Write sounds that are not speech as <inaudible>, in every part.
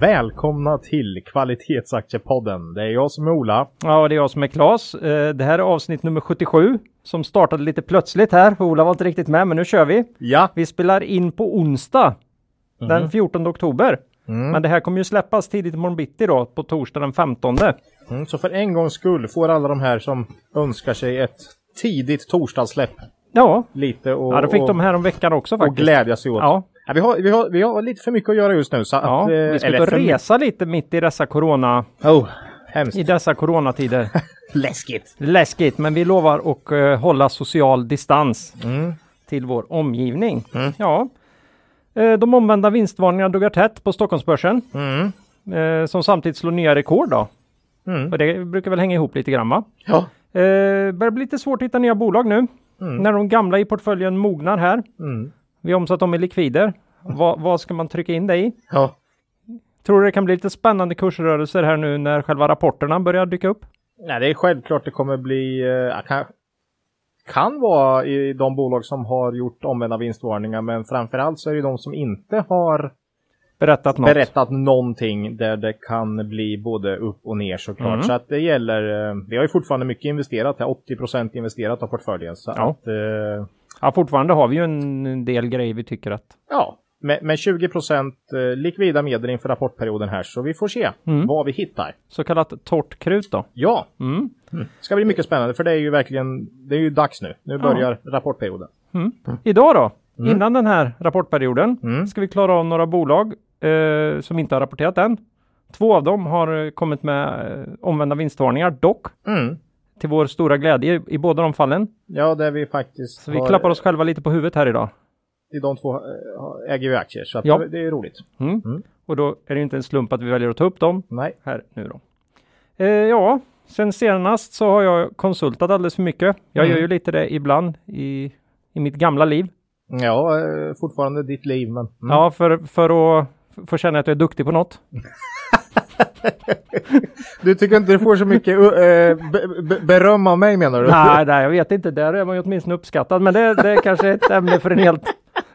Välkomna till Kvalitetsaktiepodden. Det är jag som är Ola. Ja, det är jag som är Klas. Eh, Det här är avsnitt nummer 77 som startade lite plötsligt här. Ola var inte riktigt med, men nu kör vi. Ja, Vi spelar in på onsdag den 14 oktober. Men det här kommer ju släppas tidigt imorgon bitti då, på torsdag den 15. mm, så för en gångs skull får alla de här som önskar sig ett tidigt torsdagssläpp Ja, lite och, ja då fick och, de här om veckan också och faktiskt. glädja sig åt. Ja, Ja, vi, har, vi, har, vi har lite för mycket att göra just nu. Så att, eh, vi ska ut eller och resa lite mitt i dessa corona, Oh, hemskt. i dessa coronatider. <laughs> Läskigt. Läskigt, men vi lovar att eh, hålla social distans Mm. till vår omgivning. Ja. Eh, de omvända vinstvarningarna duggar tätt på Stockholmsbörsen. Mm. Eh, som samtidigt slår nya rekord då. Mm. Och det brukar väl hänga ihop lite grann va? Ja. Eh, börjar bli lite svårt att hitta nya bolag nu. När de gamla i portföljen mognar här. Vi har omsatt dem i likvider. Vad, vad ska man trycka in det i? ja. Tror du det kan bli lite spännande kursrörelser här nu när själva rapporterna börjar dyka upp? Nej, det är självklart det kommer bli... Eh, kan, kan vara i de bolag som har gjort omvända vinstvarningar, men framförallt så är det de som inte har Berättat något? berättat någonting där det kan bli både upp och ner såklart. Mm. Så att det gäller, eh, vi har ju fortfarande mycket investerat här, 80 investerat av portföljen. Så Ja. att, eh, Ja, fortfarande har vi ju en del grejer vi tycker att ja, med, med 20 eh, likvida medel inför rapportperioden här, så vi får se Mm. vad vi hittar. så kallat torrt krut då. Ja, Mm. ska bli mycket spännande för det är ju verkligen, det är ju dags nu. Nu börjar rapportperioden. Idag då, innan den här rapportperioden, Mm. ska vi klara av några bolag eh, som inte har rapporterat än. Två av dem har eh, kommit med eh, omvända vinstvarningar, dock Mm. Till vår stora glädje i, båda de fallen. Ja, där vi faktiskt Så vi har, klappar oss själva lite på huvudet här idag. i de två eh, äger vi aktier, så Ja. det, det är roligt. Mm. Mm. Och då är det inte en slump att vi väljer att ta upp dem Nej. här nu då. Eh, ja, sen senast så har jag konsultat alldeles för mycket. Jag Mm. gör ju lite det ibland i, i mitt gamla liv. Ja, eh, fortfarande ditt liv, men... Mm. Ja, för, för att få känna att jag är duktig på något. <laughs> <laughs> Du tycker inte du får så mycket uh, be, beröm av mig menar du? nej, nej, jag vet inte. Där är man ju åtminstone uppskattad. Men det, det är kanske ett ämne för en helt,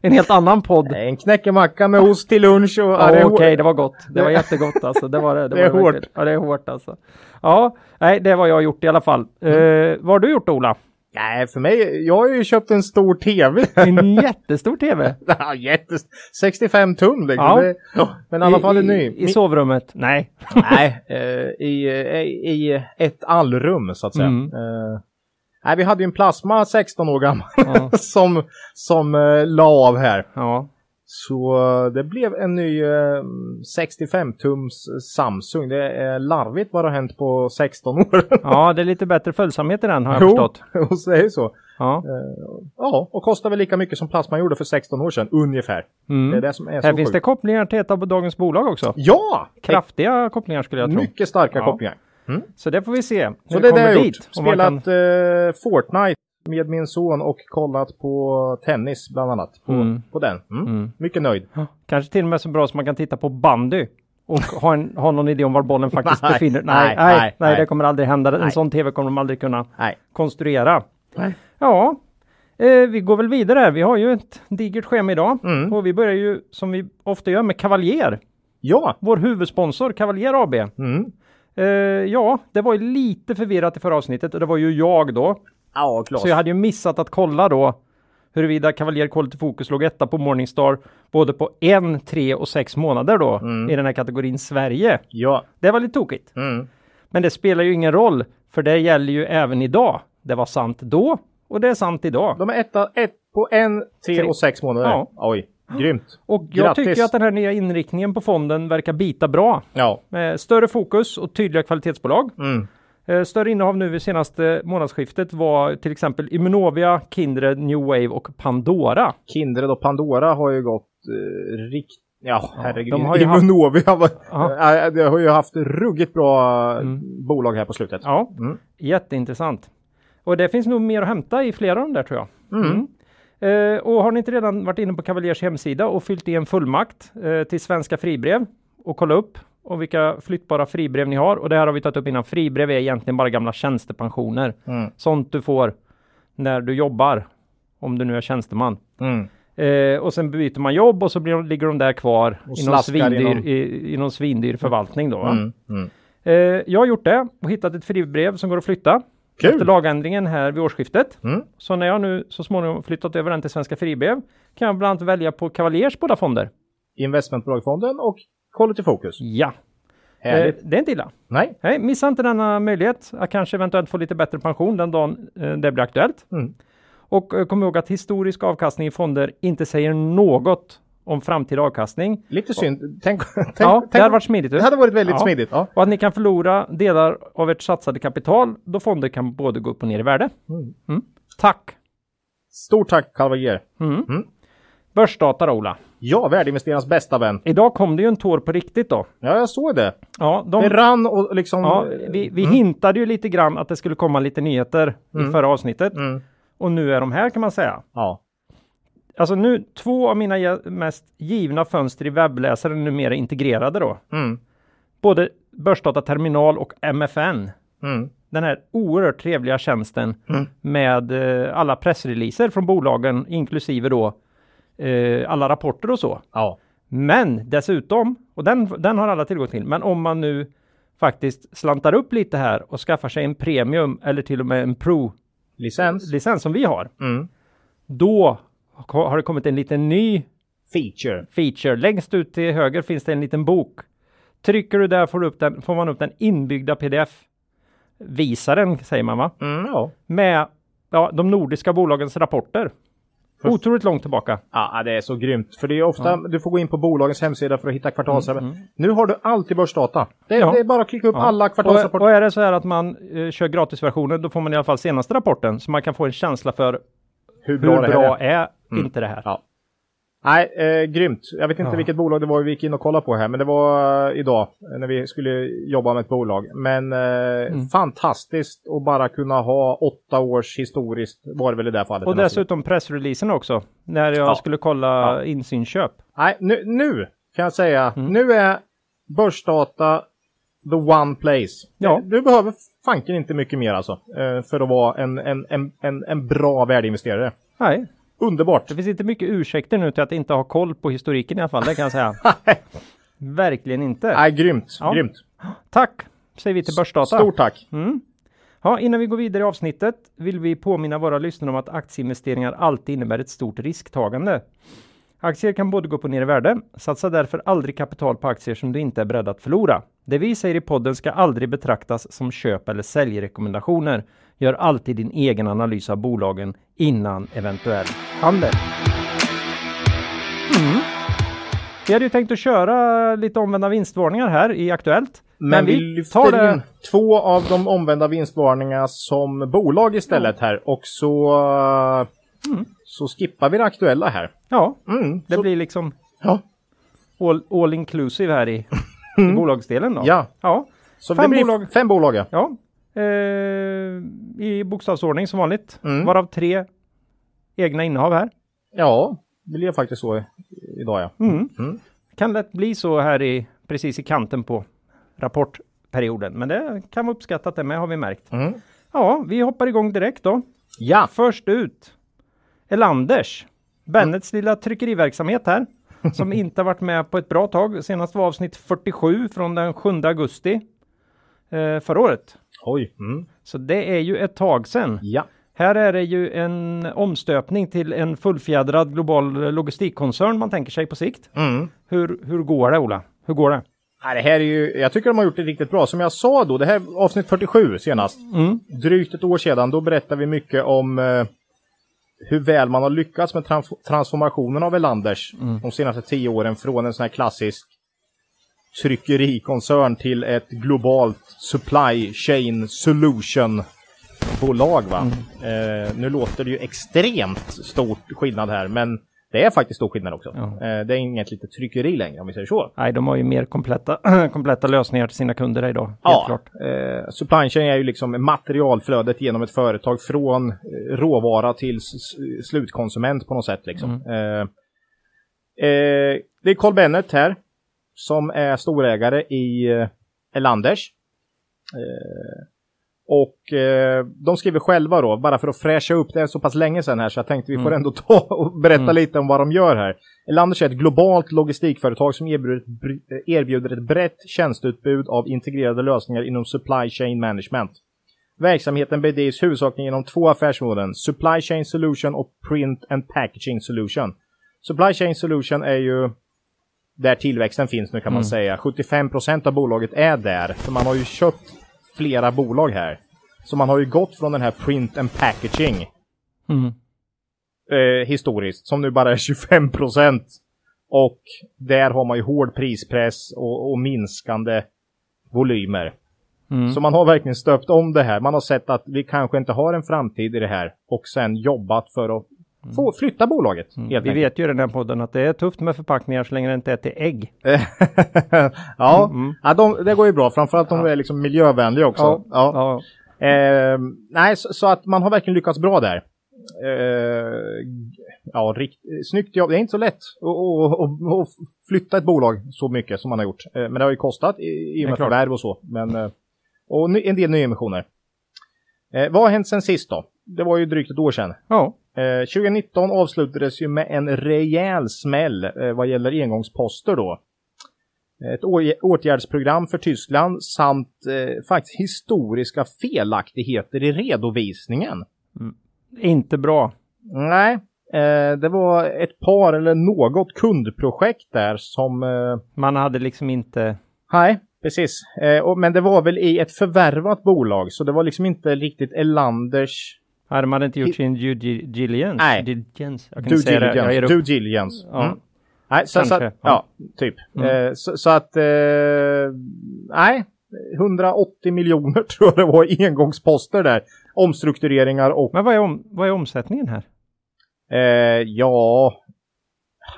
en helt annan podd. En knäckemacka med ost till lunch och... Ja, det är okej, det var gott. Det var jättegott alltså. Det var det. Det <laughs> är var hårt. Ja, det är hårt alltså. Ja, nej, det var jag gjort i alla fall. Mm. Eh, vad har du gjort Ola? Nej, för mig, jag har ju köpt en stor TV. En jättestor TV. <laughs> Ja, Jättes... 65 tum liksom. Ja. Det, men i alla fall en ny. I, i sovrummet? Nej. <laughs> Nej, eh, i, eh, i ett allrum så att säga. Mm. Eh, nej, vi hade ju en plasma 16 år gammal Ja. <laughs> som, som eh, la av här. Ja. Så eh, det blev en ny eh, 65-tums Samsung. Det är larvigt vad det har hänt på 16 år. <laughs> ja, det är lite bättre följsamhet i den har jag Jo, förstått. <laughs> och så är det så. Ja. Eh, ja, och kostar väl lika mycket som plasman gjorde för 16 år sedan, ungefär. Det är Mm. det som är så Här finns det sjukt. kopplingar till ett av dagens bolag också. Ja! Kraftiga kopplingar skulle jag tro. Mycket starka Ja. kopplingar. Så det får vi se. Så det är det jag har dit. gjort. Spelat kan- eh, Fortnite med min son och kollat på tennis bland annat. På, Mm. på den. Mm. Mm. Mycket nöjd. Kanske till och med så bra som man kan titta på bandy. Och ha, en, ha någon idé om var bollen faktiskt <laughs> Nej, befinner nej nej, nej, nej, nej, nej. det kommer aldrig hända. En Nej. sån tv kommer de aldrig kunna konstruera. Nej. Ja, eh, vi går väl vidare. här. Vi har ju ett digert schema idag. Mm. Och vi börjar ju som vi ofta gör med Cavalier. Ja. Vår huvudsponsor Cavalier AB. Mm. Eh, ja, det var ju lite förvirrat i förra avsnittet och det var ju jag då. Ja, klart. Så jag hade ju missat att kolla då huruvida Cavalier Quality Focus låg etta på Morningstar både på en, tre och sex månader då Mm. i den här kategorin Sverige. Ja. Det var lite tokigt. Mm. Men det spelar ju ingen roll för det gäller ju även idag. Det var sant då och det är sant idag. De är etta, ett på en, tre Tre. och sex månader. Ja. Oj, grymt. Och jag Grattis. tycker att den här nya inriktningen på fonden verkar bita bra. Ja. Med större fokus och tydliga kvalitetsbolag. Mm. Eh, Större innehav nu vid senaste månadsskiftet var till exempel Immunovia, Kindred, New Wave och Pandora. Kindred och Pandora har ju gått eh, rikt... Ja, herregud. de har ju haft- Immunovia var... Ja. Det har ju haft ruggigt bra Mm. bolag här på slutet. Ja, Mm. jätteintressant. Och det finns nog mer att hämta i flera av de där tror jag. Mm. Eh, och har ni inte redan varit inne på Cavaliers hemsida och fyllt i en fullmakt eh, till Svenska Fribrev och kolla upp och vilka flyttbara fribrev ni har. Och det här har vi tagit upp innan. Fribrev är egentligen bara gamla tjänstepensioner. Mm. Sånt du får när du jobbar. Om du nu är tjänsteman. Mm. Eh, och sen byter man jobb och så blir ligger de där kvar i någon, svindyr, någon- i, i någon svindyr förvaltning då. Mm. Mm. Eh, jag har gjort det och hittat ett fribrev som går att flytta. Kul! Efter lagändringen här vid årsskiftet. Mm. Så när jag nu så småningom flyttat över den till Svenska Fribrev kan jag bland annat välja på Cavaliers båda fonder. Investmentbolagfonden och Quality Focus. Ja, eh, Härligt. det är inte illa. Nej. Nej, missa inte denna möjlighet att kanske eventuellt få lite bättre pension den dagen eh, det blir aktuellt. Mm. Och eh, kom ihåg att historisk avkastning i fonder inte säger något om framtida avkastning. Lite synd. Tänk, tänk, ja, tänk det hade varit smidigt. det hade varit väldigt Ja. smidigt. Ja. Och att ni kan förlora delar av ert satsade kapital då fonder kan både gå upp och ner i värde. Mm. Mm. Tack! Stort tack Cavalier. Mm. Mm. Börsdata då, Ola. Ja, värdeinvesterarnas bästa vän. Idag kom det ju en tår på riktigt då. Ja, jag såg det. Ja, de, Det rann och liksom... ja vi, vi hintade ju lite grann att det skulle komma lite nyheter i förra avsnittet. Mm. Och nu är de här kan man säga. Ja. Alltså nu, två av mina mest givna fönster i webbläsaren är numera integrerade då. Mm. Både Börsdata Terminal och MFN. Mm. Den här oerhört trevliga tjänsten Mm. med eh, alla pressreleaser från bolagen inklusive då eh, alla rapporter och så. Ja. Men dessutom, och den, den har alla tillgång till, men om man nu faktiskt slantar upp lite här och skaffar sig en premium eller till och med en pro-licens Licens. som vi har, Mm. då har det kommit en liten ny Feature. feature. Längst ut till höger finns det en liten bok. Trycker du där får, du upp den, får man upp den inbyggda pdf-visaren, säger man va? Mm, ja. Med ja, de nordiska bolagens rapporter. Otroligt långt tillbaka. Ja, det är så grymt. För det är ofta du får gå in på bolagens hemsida för att hitta kvartalsrapporter. Nu har du alltid börsdata. Det, Ja. det är bara att klicka upp Ja. alla Och, kvartalsrapporter. och är det så här att man eh, kör gratisversionen, då får man i alla fall senaste rapporten, så man kan få en känsla för hur bra hur bra är. är, inte det här. Nej, eh, grymt. Jag vet inte Ja. vilket bolag det var vi gick in och kollade på här, men det var eh, idag när vi skulle jobba med ett bolag. Men eh, Mm. fantastiskt att bara kunna ha åtta års historiskt, var det väl i det fallet. Och alltså- dessutom pressreleasen också, när jag Ja. skulle kolla Ja. insynsköp. Nej, nu, nu kan jag säga, Mm. nu är börsdata the one place. Ja. Du behöver fanken inte mycket mer alltså, eh, för att vara en, en, en, en, en bra värdeinvesterare. Nej, Underbart! det finns inte mycket ursäkter nu till att inte ha koll på historiken i alla fall, det kan jag säga. <laughs> Verkligen inte. Nej, grymt, Ja. grymt. Tack, säger vi till Börsdata. Stort tack! Mm. Ja, innan vi går vidare i avsnittet vill vi påminna våra lyssnare om att aktieinvesteringar alltid innebär ett stort risktagande. Aktier kan både gå upp och ner i värde. Satsa därför aldrig kapital på aktier som du inte är beredd att förlora. Det vi säger i podden ska aldrig betraktas som köp eller säljrekommendationer. Gör alltid din egen analys av bolagen innan eventuell handel. Mm. Vi hade ju tänkt att köra lite omvända vinstvarningar här i Aktuellt. Men, vi tar lyfter det- in två av de omvända vinstvarningarna som bolag istället här och så, Mm. så skippar vi det aktuella här. Ja, Mm, det så, blir liksom ja, all, all inclusive här i, i bolagsdelen då. ja, Ja. så Fem bolag. fem bolag. Ja. Eh, I bokstavsordning som vanligt. Mm. Varav tre egna innehav här. ja, det blir faktiskt så idag ja. Mm. Mm. Kan lätt bli så här i precis i kanten på rapportperioden. Men det kan vara uppskattat det med har vi märkt. Mm. Ja, vi hoppar igång direkt då. Ja, Först ut. Elanders. Bennets lilla tryckeriverksamhet här. <laughs> Som inte har varit med på ett bra tag. Senast var avsnitt 47 från den 7 augusti eh, förra året. Oj. Mm. Så det är ju ett tag sedan. Ja. Här är det ju en omstöpning till en fullfjädrad global logistikkoncern man tänker sig på sikt. Mm. Hur, hur går det Ola? Hur går det? Nej, det här är ju, jag tycker de har gjort det riktigt bra. Som jag sa då, det här avsnitt 47 senast. Mm. Drygt ett år sedan, då berättade vi mycket om eh, hur väl man har lyckats med trans- transformationen av Elanders de senaste tio åren från en sån här klassisk tryckerikoncern till ett globalt supply chain solution bolag. Va? Eh, nu låter det ju extremt stor skillnad här, men Det är faktiskt stor skillnad också. Ja. Eh, det är inget litet tryckeri längre om vi säger så. Nej, de har ju mer kompletta, <clears throat> kompletta lösningar till sina kunder idag. Ja, klart. eh, supply chain är ju liksom materialflödet genom ett företag från eh, råvara till slutkonsument på något sätt. Liksom. Mm. Eh, eh, det är Carl Bennett här som är storägare i eh, Elanders. Eh, och eh, de skriver själva då, bara för att fräscha upp, det är så pass länge sedan här så jag tänkte vi får Mm. ändå ta och berätta Mm. lite om vad de gör här. Elanders är ett globalt logistikföretag som erbjuder ett, br- erbjuder ett brett tjänsteutbud av integrerade lösningar inom supply chain management. Verksamheten bedrivs huvudsakligen genom två affärsområden, Supply Chain Solution och Print and Packaging Solution. Supply Chain Solution är ju där tillväxten finns nu kan man Mm. säga. 75% av bolaget är där. För man har ju köpt flera bolag här. Så man har ju gått från den här Print and Packaging Mm. eh, historiskt, som nu bara är 25%. Och där har man ju hård prispress och, och minskande volymer. Mm. Så man har verkligen stöpt om det här. Man har sett att vi kanske inte har en framtid i det här och sen jobbat för att få flytta bolaget. Mm. Vi vet ju i den här podden att det är tufft med förpackningar så länge det inte är till ägg. <laughs> ja, Mm. ja de, det går ju bra. Framförallt de är liksom miljövänliga också. Ja. ja. Eh, nej, så, så att man har verkligen lyckats bra där. Eh, ja, rikt, snyggt jobb. Det är inte så lätt att, flytta ett bolag så mycket som man har gjort. Eh, men det har ju kostat i, i och med förvärv och så. Men, eh, och en del nyemissioner. Eh, vad har hänt sen sist då? Det var ju drygt ett år sedan. ja. Eh, 2019 avslutades ju med en rejäl smäll eh, vad gäller engångsposter då. Ett åtgärdsprogram för Tyskland samt eh, faktiskt historiska felaktigheter i redovisningen. Inte bra. Nej, eh, det var ett par eller något kundprojekt där som... Eh, Man hade liksom inte... nej, precis. Eh, men det var väl i ett förvärvat bolag så det var liksom inte riktigt Elanders Hade man inte gjort sin due di- diligence? Nej. Diligence. Jag kan due säga det. Jag diligence. ger upp. Due diligence. Ja. Mm. Nej, så, så, att- ja, typ. Mm. Eh, så, så att, eh, nej, 180 miljoner <laughs> tror jag det var i engångsposter där. Omstruktureringar och, Men vad är, om, vad är omsättningen här? eh, ja,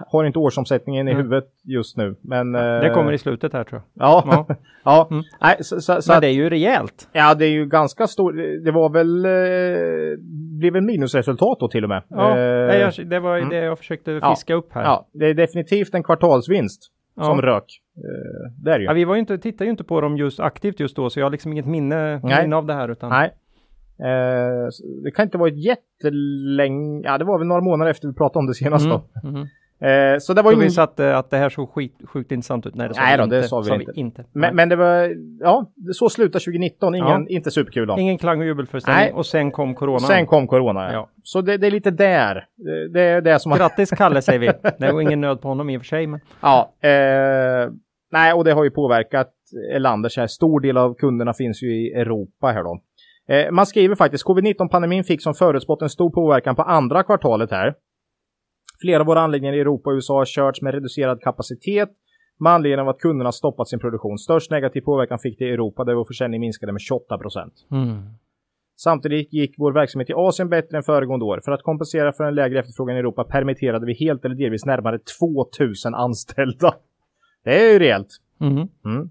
har inte årsomsättningen i Mm. huvudet just nu. Men, eh, Det kommer i slutet här tror jag. Ja, ja. <laughs> Ja. Mm. Nej, så, så, så Men det är ju rejält. ja, det är ju ganska stort. Det var väl, eh, blev väl minusresultat då till och med. Ja, Eh, jag, det var mm. det jag försökte Ja. fiska upp här. ja, det är definitivt en kvartalsvinst Ja. som rök. Eh, det är ju. Ja, vi var ju inte, tittade ju inte på dem just aktivt just då, så jag har liksom inget minne, Nej. minne av det här. Utan, Nej. Eh, det kan inte vara ett jättelänge, ja det var väl några månader efter vi pratade om det senast Mm, då. mhm. Eh, så det var Så ju vi satte att det här såg skit, sjukt intressant ut. Nej, det sa Nej vi då, inte. det sa vi inte. inte. men, men det var, ja, så slutade 2019, ingen, Ja. inte superkul då. Ingen klang och jubelföreställning och sen kom corona. Sen kom corona ja. Ja. Så det, det är lite där. Det, är det som. Grattis Kalle säger vi. <laughs> Det var ingen nöd på honom i och för sig. Men... Ja, eh, nej och det har ju påverkat Elanders här. Stor del av kunderna finns ju i Europa här då. Eh, man skriver faktiskt, covid-19-pandemin fick som förutspått en stor påverkan på andra kvartalet här. Flera av våra anläggningar i Europa och USA har körts med reducerad kapacitet med anledning av att kunderna stoppat sin produktion. Störst negativ påverkan fick det i Europa där vår försäljning minskade med 28 procent. Mm. Samtidigt gick vår verksamhet i Asien bättre än föregående år. För att kompensera för en lägre efterfrågan i Europa permitterade vi helt eller delvis närmare 2000 anställda. Det är ju rejält. Mhm. Mm.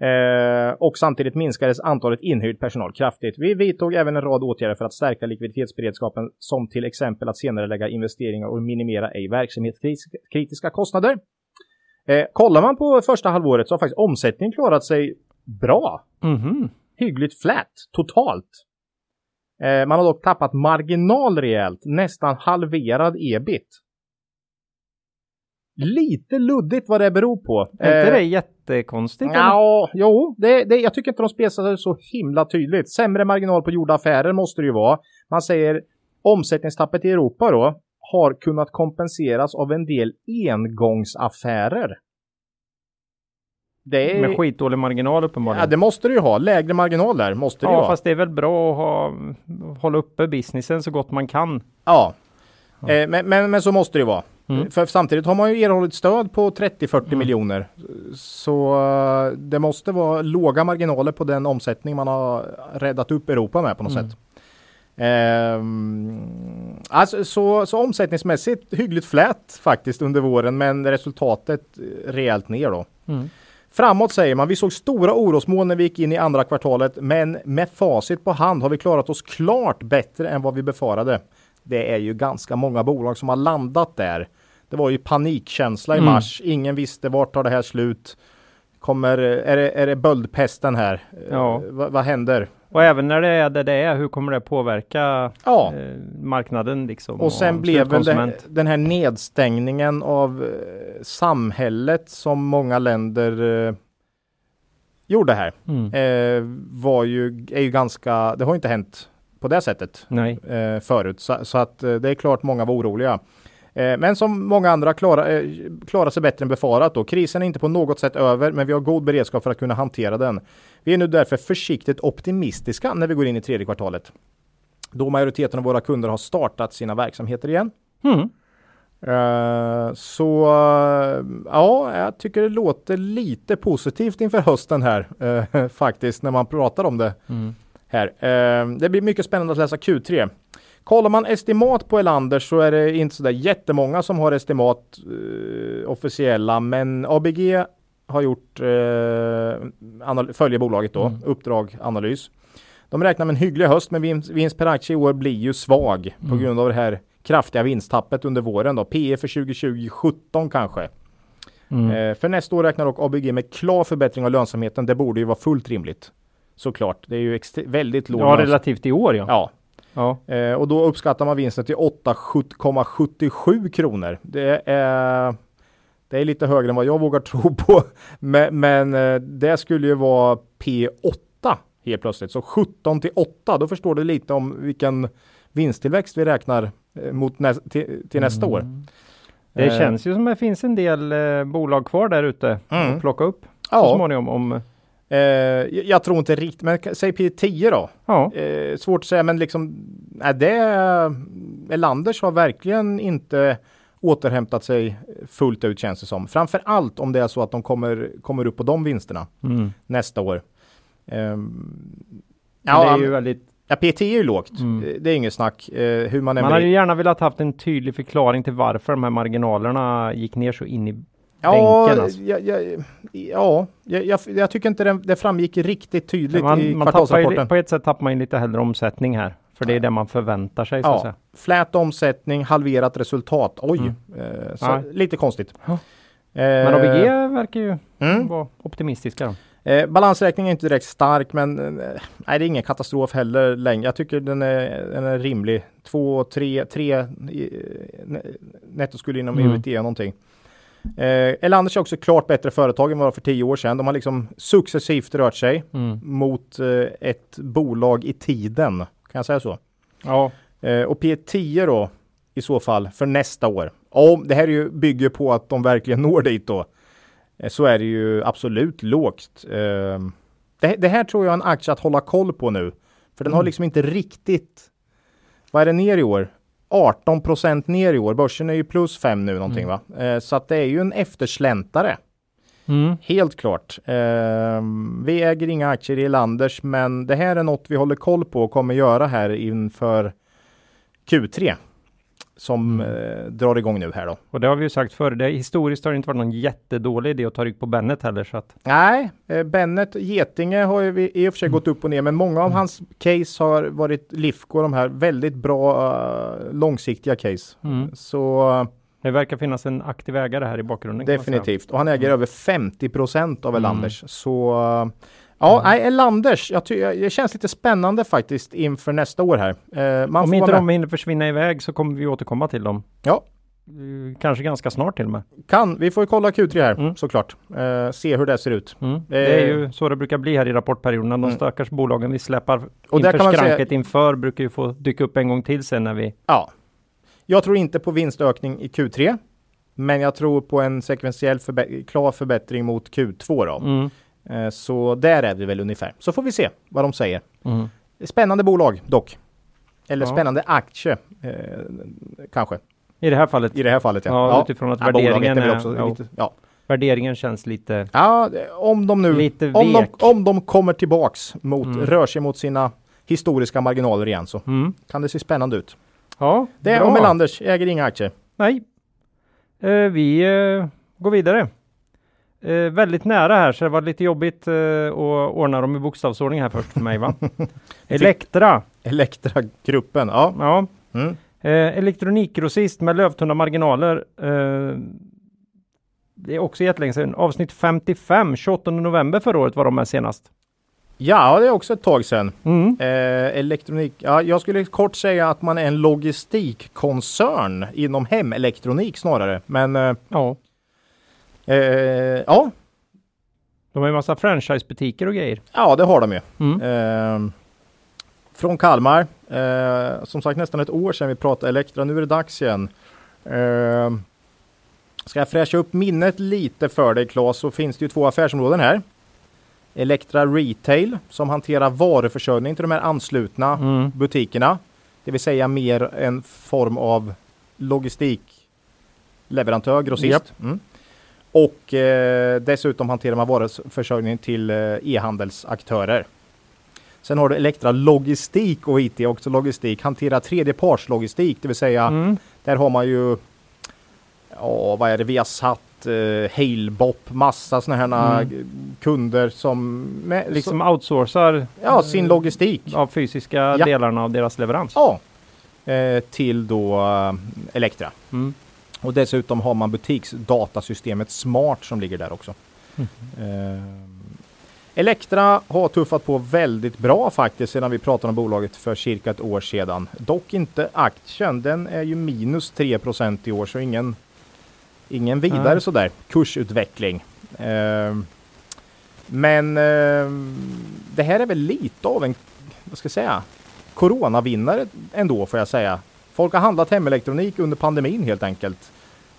Eh, och samtidigt minskades antalet inhyrd personal kraftigt. Vi vidtog även en rad åtgärder för att stärka likviditetsberedskapen som till exempel att senare lägga investeringar och minimera ej verksamhetskritiska kostnader. Eh, kollar man på första halvåret så har faktiskt omsättningen klarat sig bra Mhm. hyggligt flat totalt. Eh, man har dock tappat marginal rejält, nästan halverad ebit. Lite luddigt vad det beror på. Är inte Eh, det jättekonstigt? Ja, jo, det, det, jag tycker inte de spesar så himla tydligt. Sämre marginal på gjorda affärer måste det ju vara. Man säger omsättningstappet i Europa då har kunnat kompenseras av en del engångsaffärer. Det är, Med skitdålig marginal uppenbarligen. ja, det måste det ju ha. Lägre marginal där måste ju ja, vara. fast det är väl bra att ha, hålla uppe businessen så gott man kan. Ja, eh, men, men, men så måste det ju vara. Mm. För samtidigt har man ju erhållit stöd på 30-40 miljoner. Så eh, det måste vara låga marginaler på den omsättning man har räddat upp Europa med på något Mm. sätt. Ehm, alltså, så, så omsättningsmässigt hyggligt flät faktiskt under våren men resultatet rejält ner då. Mm. Framåt säger man. Vi såg stora orosmoln när vi gick in i andra kvartalet men med facit på hand har vi klarat oss klart bättre än vad vi befarade. Det är ju ganska många bolag som har landat där. Det var ju panikkänsla i Mm. mars. Ingen visste vart tar det här slut. Kommer, är det, är det böldpesten här? Ja. Eh, vad, händer? Och även när det är där det är, hur kommer det påverka Ja. eh, marknaden liksom? Och sen blev väl det, den här nedstängningen av eh, samhället som många länder eh, gjorde här. Mm. Eh, var ju, är ju ganska, det har inte hänt på det sättet Nej. eh, förut. Så, så att eh, det är klart många var oroliga. Eh, men som många andra klarar, eh, klarar sig bättre än befarat då. Krisen är inte på något sätt över, men vi har god beredskap för att kunna hantera den. Vi är nu därför försiktigt optimistiska när vi går in i tredje kvartalet. Då majoriteten av våra kunder har startat sina verksamheter igen. Mm. Eh, så eh, ja, jag tycker det låter lite positivt inför hösten här eh, <laughs> faktiskt när man pratar om det Mm. Här. Eh, det blir mycket spännande att läsa Q3. Kollar man estimat på Elander så är det inte sådär jättemånga som har estimat eh, officiella, men ABG har gjort eh, följer bolaget då, Mm. uppdrag analys. De räknar med en hygglig höst, men vinst, vinst per aktie i år blir ju svag på Mm. grund av det här kraftiga vinsttappet under våren då. PE för 2020 17 kanske. Mm. Eh, för nästa år räknar dock ABG med klar förbättring av lönsamheten. Det borde ju vara fullt rimligt. Såklart. Det är ju väldigt låg Ja, relativt i år ja. Ja, ja. eh, och då uppskattar man vinsten till 8,77 kronor. Det är, det är lite högre än vad jag vågar <laughs> tro på. Men, men eh, det skulle ju vara P8 helt plötsligt. Så 17 till 8, då förstår du lite om vilken vinsttillväxt vi räknar eh, mot nä till, till nästa år. Mm. Det Eh, känns ju som det finns en del eh, bolag kvar där ute Mm. att plocka upp så Ja, småningom. Om, eh, jag tror inte riktigt, men säg P10 då. ja. Eh, svårt att säga, men liksom, nej, det, Elanders har verkligen inte återhämtat sig fullt ut känns det som. Framför allt om det är så att de kommer, kommer upp på de vinsterna Mm. nästa år. Men ja, det är ju väldigt, ja, PT är ju lågt. Mm. Det är inget snack. Eh, hur man man hade ju gärna velat haft en tydlig förklaring till varför de här marginalerna gick ner så in i Ja, bänken, alltså. ja, ja, ja jag, jag, tycker inte det, det framgick riktigt tydligt i man, man tappar ju, kvartalsrapporten. på ett sätt tappar man ju lite hellre omsättning här. För det är det man förväntar sig så att säga. flät omsättning, halverat resultat. Oj, Mm. eh, så lite konstigt. Ja. Eh, Men ABG verkar ju Mm. vara optimistiska. Då. Eh, balansräkningen är inte direkt stark, men eh, nej, det är ingen katastrof heller längre. Jag tycker den är, den är rimlig. Två, tre, tre i, ne- netto skulle inom Mm. ebitda någonting. Eh, Elanders är också klart bättre företag än vad det var för tio år sedan. De har liksom successivt rört sig Mm. mot eh, ett bolag i tiden. Kan jag säga så? Ja, Eh, och P10 då i så fall för nästa år. Om det här är ju, bygger på att de verkligen <laughs> når dit då. Eh, så är det ju absolut lågt. Eh, det, det här tror jag är en aktie att hålla koll på nu. För den har Mm. liksom inte riktigt. Vad är det ner i år? 18 procent ner i år. Börsen är ju plus 5 nu någonting Mm. va? Eh, så att det är ju en eftersläntare. mm. Helt klart. Eh, vi äger inga aktier i Landers, men det här är något vi håller koll på och kommer göra här inför Q3 som Mm. eh, drar igång nu här då. och det har vi ju sagt förr. Det, historiskt har det inte varit någon jättedålig idé att ta rygg på Bennet heller. Så att, Nej, eh, Bennet Getinge har ju vi- i och för sig gått upp och ner, men många av hans case har varit Lifco, de här väldigt bra eh, långsiktiga case. mm. Så Det verkar finnas en aktiv ägare här i bakgrunden. definitivt. Och han äger Mm. över 50 procent av Mm. Elanders. Så eh, ja, Mm. nej, Elanders, jag ty- det känns lite spännande faktiskt inför nästa år här. Eh, man Om får inte vara de med. hinner försvinna iväg så kommer vi återkomma till dem. Ja. Eh, Kanske ganska snart till och med. Kan, vi får ju kolla Q3 här Mm. såklart. Eh, se hur det ser ut. Mm. Det är Eh. ju så det brukar bli här i rapportperioden. De Mm. stackars bolagen vi släpar Och där inför kan man säga- skranket inför brukar ju få dyka upp en gång till sen när vi... Ja. Jag tror inte på vinstökning i Q3. Men jag tror på en sekventiell förbe- klar förbättring mot Q2 då. Mm. Eh, så där är vi väl ungefär. Så får vi se vad de säger. Mm. Spännande bolag dock. Eller Ja. spännande aktie eh, kanske. I det här fallet, I det här fallet ja. Ja, utifrån att bolaget värderingen är- också ja. lite, ja. värderingen känns lite... ja, om de nu Lite om de, vek. om de kommer tillbaks mot, Mm. rör sig mot sina historiska marginaler igen så Mm. kan det se spännande ut. Ja, Det är Melanders äger inga aktier. Nej. Eh, vi eh, går vidare. Eh, väldigt nära här så det var lite jobbigt eh, att ordna dem i bokstavsordning här först för mig va? <laughs> Elektra. Elektra-gruppen, ja. Ja. Mm. Eh, elektronikgrossist med lövtunna marginaler. Eh, det är också jättelänge sedan. Avsnitt 55, 28 november förra året var de med senast. Ja, det är också ett tag sedan. Mm. Eh, elektronik, ja, jag skulle kort säga att man är en logistikkoncern inom hemelektronik snarare. Men eh, Ja, eh, ja, de har ju massa franchisebutiker och grejer. ja, det har de ju. Mm. Eh, från Kalmar. Eh, som sagt nästan ett år sedan vi pratade Elektra. Nu är det dags igen. Eh, ska jag fräscha upp minnet lite för dig Claes så finns det ju två affärsområden här. Elektra Retail som hanterar varuförsörjning till de här anslutna Mm. butikerna. Det vill säga mer en form av logistikleverantör, grossist. Japp. Mm. Och eh, dessutom hanterar man varuförsörjning till eh, e-handelsaktörer. Sen har du Elektra Logistik och IT också logistik. Hanterar tredjepartslogistik, det vill säga Mm. där har man ju Ja, vad är det? Vi har satt eh, Halebop, massa sådana här Mm. kunder som med, Liksom outsourcar ja, sin logistik. av fysiska Ja. delarna av deras leverans. Ja, eh, till då eh, Elektra. Mm. Och dessutom har man butiksdatasystemet Smart som ligger där också. Mm. Eh, Elektra har tuffat på väldigt bra faktiskt sedan vi pratade om bolaget för cirka ett år sedan. Dock inte aktien. Den är ju minus 3% i år så ingen, ingen vidare Nej. sådär kursutveckling. Eh, men eh, det här är väl lite av en, vad ska jag säga, coronavinnare ändå får jag säga. Folk har handlat hemelektronik under pandemin helt enkelt.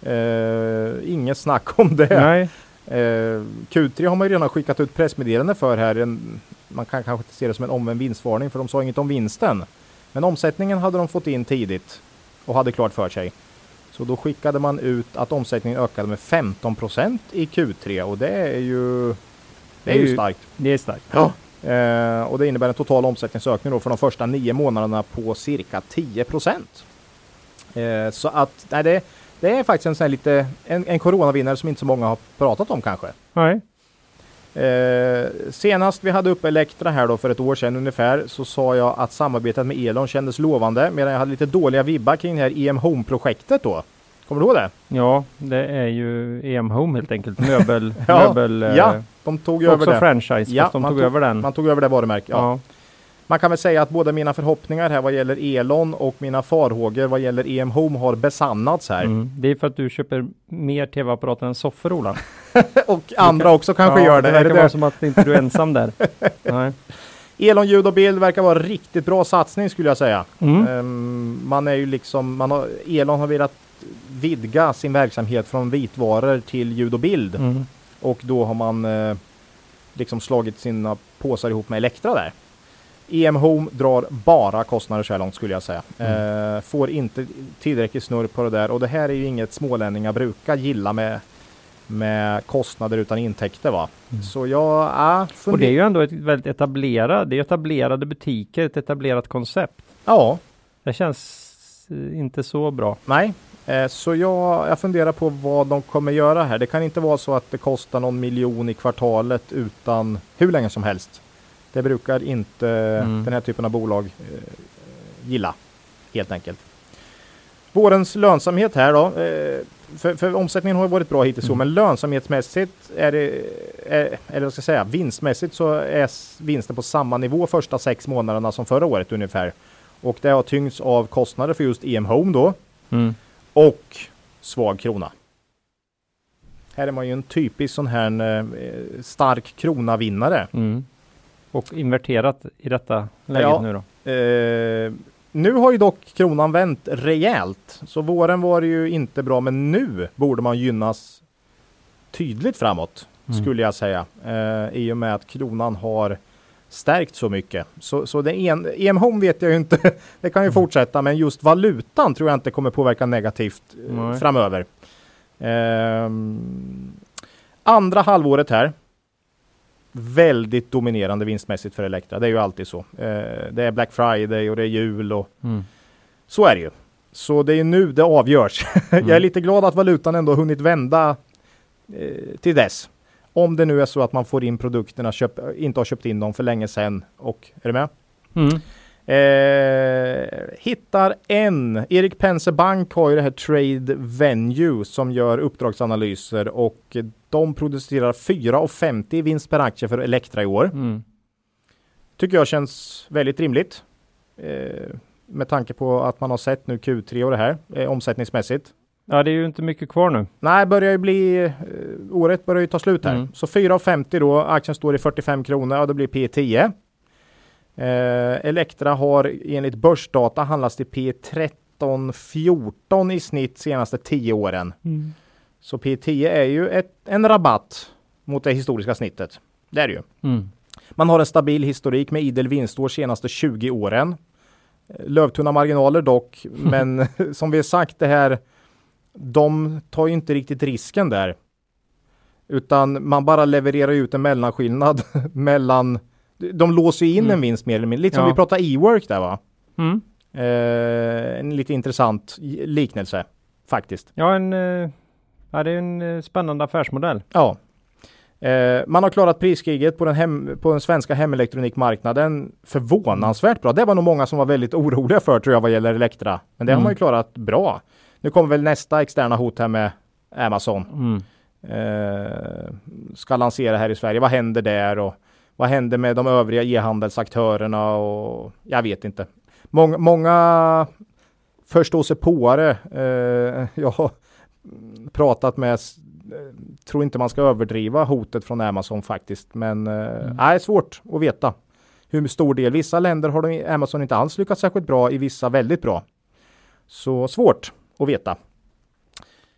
Eh, inget snack <laughs> om det. Nej. Eh, Q3 har man ju redan skickat ut pressmeddelande för här. En, man kan kanske inte se det som en omvänd vinstvarning för de sa inget om vinsten. Men omsättningen hade de fått in tidigt och hade klart för sig. Så då skickade man ut att omsättningen ökade med 15% i Q3 och det är ju, det är ju starkt. Det är starkt. Ja. Eh, och det innebär en total omsättningsökning då för de första nio månaderna på cirka 10 eh, Så att nej, det, det är faktiskt en, sån här lite, en, en coronavinnare som inte så många har pratat om kanske. Nej. Eh, senast vi hade upp Elektra här då för ett år sedan ungefär så sa jag att samarbetet med Elon kändes lovande medan jag hade lite dåliga vibbar kring det här EM Home-projektet då. Kommer du ihåg det? Ja, det är ju EM Home helt enkelt. Möbel. <laughs> Ja, möbel eh, ja, de tog över också det. franchise, Ja, fast de tog tog- över den. Man tog över det varumärket. Ja. ja. Man kan väl säga att båda mina förhoppningar här vad gäller Elon och mina farhågor vad gäller EM Home har besannats här. Mm. Det är för att du köper mer tv-apparater än soffor Ola. <laughs> Och andra också kanske ja, gör det. Det Är verkar det vara det? som att inte du är ensam där. <laughs> Nej. Elon ljud och bild verkar vara riktigt bra satsning skulle jag säga. Mm. Ehm, man är ju liksom, man har, Elon har velat vidga sin verksamhet från vitvaror till ljud och bild. Mm. Och då har man eh, liksom slagit sina påsar ihop med Elektra där. EM Home drar bara kostnader så här långt skulle jag säga. Eh, får inte tillräckligt snurr på det där och det här är ju inget smålänningar brukar gilla med, med kostnader utan intäkter va. Så jag äh, Och det är ju ändå ett väldigt etablerat, det är etablerade butiker, ett etablerat koncept. Ja, Det känns eh, inte så bra. nej. Eh, så jag, jag funderar på vad de kommer göra här. Det kan inte vara så att det kostar någon miljon i kvartalet utan hur länge som helst. Det brukar inte Mm. den här typen av bolag eh, gilla, helt enkelt. Vårens lönsamhet här då. Eh, för, för omsättningen har varit bra hittills, Mm. men lönsamhetsmässigt är det, är, eller vad ska jag säga, vinstmässigt så är vinsten på samma nivå första sex månaderna som förra året ungefär. Och det har tyngts av kostnader för just EM Home då Mm. och svag krona. Här är man ju en typisk sån här eh, stark krona-vinnare. Mm. Och inverterat i detta läget Ja. nu då. Eh, nu har ju dock kronan vänt rejält. Så våren var det ju inte bra, men nu borde man gynnas tydligt framåt, Mm. skulle jag säga. Eh, I och med att kronan har stärkt så mycket. Så, så det en, EM Home vet jag ju inte, <laughs> det kan ju Mm. fortsätta, men just valutan tror jag inte kommer påverka negativt eh, Nej. Väldigt dominerande vinstmässigt för Elektra. Det är ju alltid så. Eh, det är Black Friday och det är jul och Mm. så är det ju. Så det är nu det avgörs. <laughs> Jag är lite glad att valutan ändå hunnit vända eh, till dess. Om det nu är så att man får in produkterna, köp, inte har köpt in dem för länge sedan. Och, är du med? Mm. Eh, hittar en. Erik Penser Bank har ju det här Trade Venue som gör uppdragsanalyser och de producerar 4,50 i vinst per aktie för Elektra i år. Mm. Tycker jag känns väldigt rimligt. Eh, med tanke på att man har sett nu Q3 och det här eh, omsättningsmässigt. Ja, det är ju inte mycket kvar nu. Nej, börjar ju bli, eh, året börjar ju ta slut här. Mm. Så 4,50 då, aktien står i 45 kronor och det blir P 10. Eh, Elektra har enligt börsdata handlats till P 13, 14 i snitt senaste 10 åren. Så P 10 är ju ett, en rabatt mot det historiska snittet. Det är det ju. Mm. Man har en stabil historik med idel vinstår senaste 20 åren. Eh, Lövtunna marginaler dock, <laughs> men <laughs> som vi har sagt det här, de tar ju inte riktigt risken där. Utan man bara levererar ut en mellanskillnad <laughs> mellan, de låser ju in Mm. en vinst mer eller mindre, lite som Ja. vi pratade e-work där va? Mm. Eh, en lite intressant liknelse faktiskt. Ja, en, eh, ja, det är en eh, spännande affärsmodell. Ja. Eh, man har klarat priskriget på den, hem, på den svenska hemelektronikmarknaden förvånansvärt bra. Det var nog många som var väldigt oroliga för tror jag vad gäller Elektra. Men det har Mm. man ju klarat bra. Nu kommer väl nästa externa hot här med Amazon. Mm. Eh, ska lansera här i Sverige. Vad händer där och vad händer med de övriga e-handelsaktörerna och jag vet inte. Många, många förståsigpåare eh, <laughs> jag har pratat med eh, tror inte man ska överdriva hotet från Amazon faktiskt. Men eh, nej, svårt att veta hur stor del. Vissa länder har de, Amazon inte alls lyckats särskilt bra, i vissa väldigt bra. Så svårt att veta.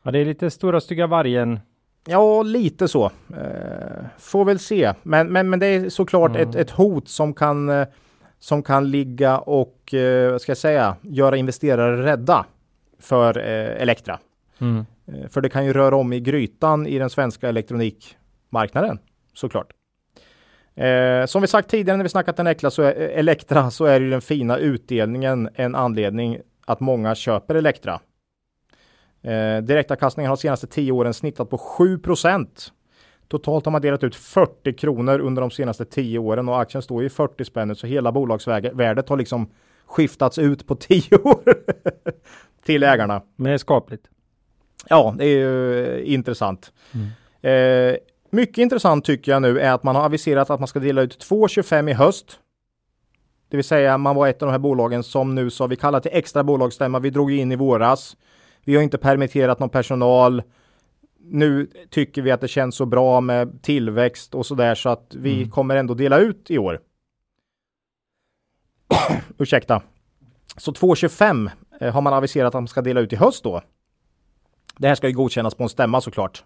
Ja, det är lite stora stygga vargen. Ja, lite så. Eh, får väl se. Men, men, men det är såklart Mm. ett, ett hot som kan, eh, som kan ligga och, eh, vad ska jag säga, göra investerare rädda för Elektra. Mm. Eh, För det kan ju röra om i grytan i den svenska elektronikmarknaden såklart. Eh, som vi sagt tidigare när vi snackat Elektra så är, Elektra så är ju den fina utdelningen en anledning att många köper Elektra. Eh, direktavkastningen har de senaste 10 åren snittat på 7% Totalt har man delat ut 40 kronor under de senaste 10 åren och aktien står ju 40 spänn så hela bolagsvärdet har liksom skiftats ut på 10 <laughs> år till ägarna. Men det är skapligt. Ja, det är ju intressant. Eh, mycket intressant tycker jag nu är att man har aviserat att man ska dela ut 2,25 i höst. Det vill säga man var ett av de här bolagen som nu sa vi kallar till extra bolagsstämma. Vi drog in i våras. Vi har inte permitterat någon personal. Nu tycker vi att det känns så bra med tillväxt och så där så att vi kommer ändå dela ut i år. <coughs> Ursäkta. Så 2,25 eh, har man aviserat att man ska dela ut i höst då. Det här ska ju godkännas på en stämma såklart.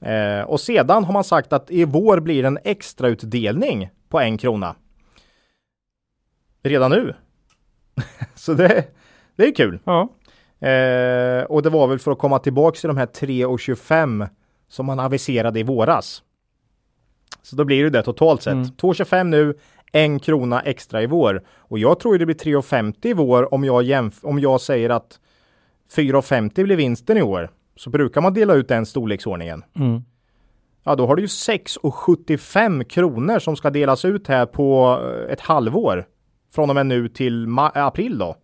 Eh, och sedan har man sagt att i vår blir det en extrautdelning på en krona. Redan nu. <laughs> Så det, det är kul. Ja. Eh, och det var väl för att komma tillbaks till de här 3,25 som man aviserade i våras. Så då blir det det totalt sett. Mm. 2,25 nu, en krona extra i vår. Och jag tror det blir 3,50 i vår om jag, jämf- om jag säger att 4,50 blir vinsten i år. Så brukar man dela ut den storleksordningen. Mm. Ja, då har du ju 6,75 kronor som ska delas ut här på eh, ett halvår. Från och med nu till april då.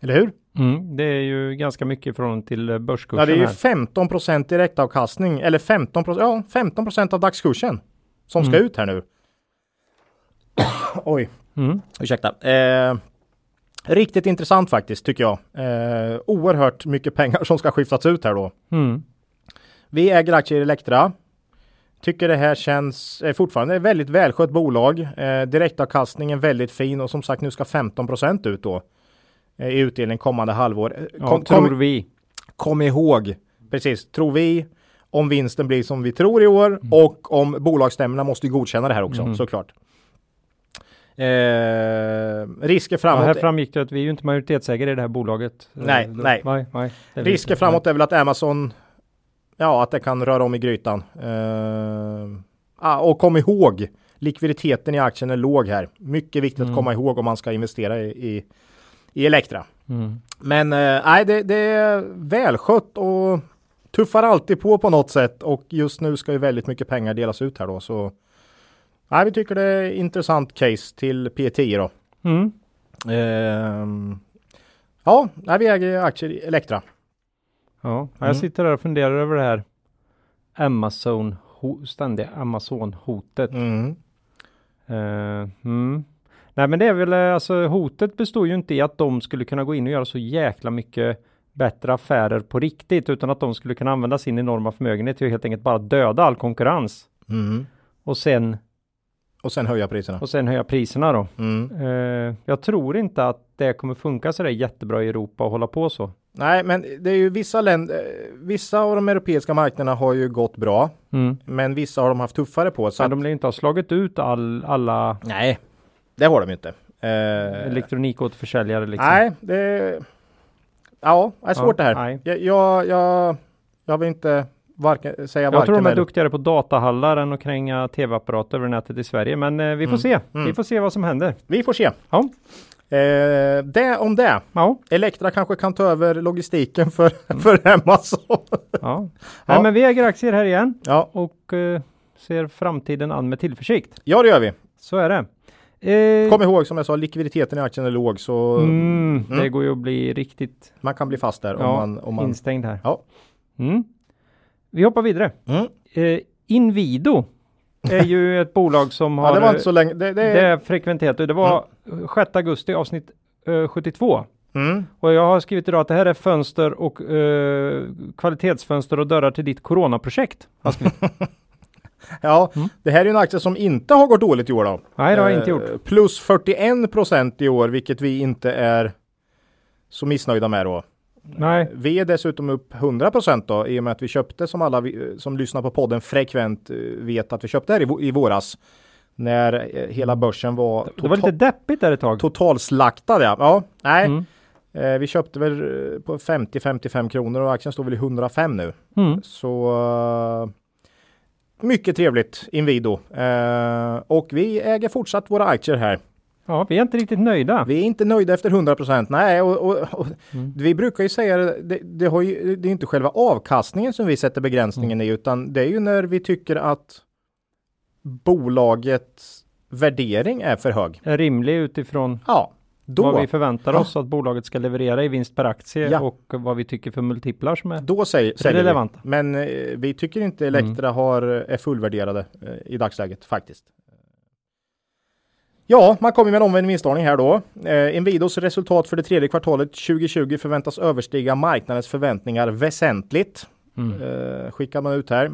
Eller hur? Mm. Det är ju ganska mycket förhållande till eh, börskursen Ja, det är ju här. 15 direktavkastning eller 15 ja, 15% av dagskursen som ska Mm. ut här nu. <coughs> Oj, Mm. ursäkta. Eh, riktigt intressant faktiskt tycker jag. Eh, oerhört mycket pengar som ska skiftas ut här då. Mm. Vi äger aktier i Elektra. Tycker det här känns eh, fortfarande ett väldigt välskött bolag. Eh, direktavkastningen väldigt fin och som sagt nu ska 15% ut då eh, i utdelning kommande halvår. Eh, Ja, Kom, tror kom, vi. kom ihåg, precis, tror vi om vinsten blir som vi tror i år och om bolagsstämmorna måste godkänna det här också Mm. såklart. Eh, risker Ja, framåt. här framgick det att vi är ju inte majoritetsägare i det här bolaget. Nej, Eh, nej. nej, nej är vi Risker inte. framåt är väl att Amazon, ja att det kan röra om i grytan. Eh, ah, och kom ihåg, likviditeten i aktien är låg här. Mycket viktigt Mm. att komma ihåg om man ska investera i, i, i Elektra. Mm. Men eh, nej, det, det är välskött och tuffar alltid på på något sätt och just nu ska ju väldigt mycket pengar delas ut här då så. Nej, vi tycker det är intressant case till P10 då. Mm. Ehm, ja, nej, vi äger aktier i Elektra. Ja, jag Mm. sitter där och funderar över det här Amazon, ständiga Amazon-hotet. Mm. Eh, mm. Nej men det är väl eh, alltså hotet består ju inte i att de skulle kunna gå in och göra så jäkla mycket bättre affärer på riktigt utan att de skulle kunna använda sin enorma förmögenhet till att helt enkelt bara döda all konkurrens Mm. och sen Och sen höja priserna. och sen höja priserna då. Mm. Eh, jag tror inte att det kommer funka så där jättebra i Europa och hålla på så. Nej, men det är ju vissa länder, eh, vissa av de europeiska marknaderna har ju gått bra, Mm. men vissa har de haft tuffare på. Så att, de lär inte ha slagit ut all, alla nej, det har de inte. Eh, elektronikåterförsäljare liksom. nej, det Ja, det är svårt Ja, det här. nej. Jag, jag, jag, jag vill inte varken, säga Jag varken tror de är eller. duktigare på datahallar än att kränga tv-apparater över nätet i Sverige. Men eh, vi får Mm. se. Mm. Vi får se vad som händer. Vi får se. Ja. Eh, det om det. Ja, Elektra kanske kan ta över logistiken för, för Amazon. ja. <laughs> Ja. Nej, men vi äger aktier här igen ja, och eh, ser framtiden an med tillförsikt. ja, det gör vi. Så är det. Eh, Kom ihåg som jag sa, likviditeten i aktien är låg så mm, Mm. Det går ju att bli riktigt man kan bli fast där ja, om man... Om man instängd här. Ja. Mm. Vi hoppar vidare. mm. Eh, Inwido är ju ett bolag som har <laughs> Ja, det var inte så länge. Det, det, det är frekventerat det var 6 augusti avsnitt eh, 72. mm. Och jag har skrivit idag att det här är fönster och eh, kvalitetsfönster och dörrar till ditt coronaprojekt. <laughs> Ja, Mm. det här är en aktie som inte har gått dåligt i år då. Nej, det har jag inte Eh, gjort. Plus 41 procent i år, vilket vi inte är så missnöjda med då. Nej, Vi är dessutom upp 100 procent då i och med att vi köpte som alla vi, som lyssnar på podden frekvent eh, vet att vi köpte här i, i våras. När eh, hela börsen var, det var lite deppigt där ett tag. totalslaktad. Ja, ja nej. Mm. Eh, vi köpte väl eh, på 50-55 kronor och aktien står väl i 105 nu. Mm. Så eh, mycket trevligt Inwido. Eh, och vi äger fortsatt våra aktier här. Ja, vi är inte riktigt nöjda. Vi är inte nöjda efter 100 procent. Nej, och, och, och Mm. vi brukar ju säga det, det, har ju, det är inte själva avkastningen som vi sätter begränsningen Mm. i, utan det är ju när vi tycker att bolagets värdering är för hög. Är rimlig utifrån Ja, då, vad vi förväntar Ja. oss att bolaget ska leverera i vinst per aktie Ja. och vad vi tycker för multiplar som är. då säger, säger vi. Men eh, vi tycker inte Mm. Elektra har, är fullvärderade eh, i dagsläget faktiskt. Ja, man kommer med en omvänd vinstvarning här då. Eh, Inwidos resultat för det tredje kvartalet 2020 förväntas överstiga marknadens förväntningar väsentligt. Mm. Eh, skickar man ut här.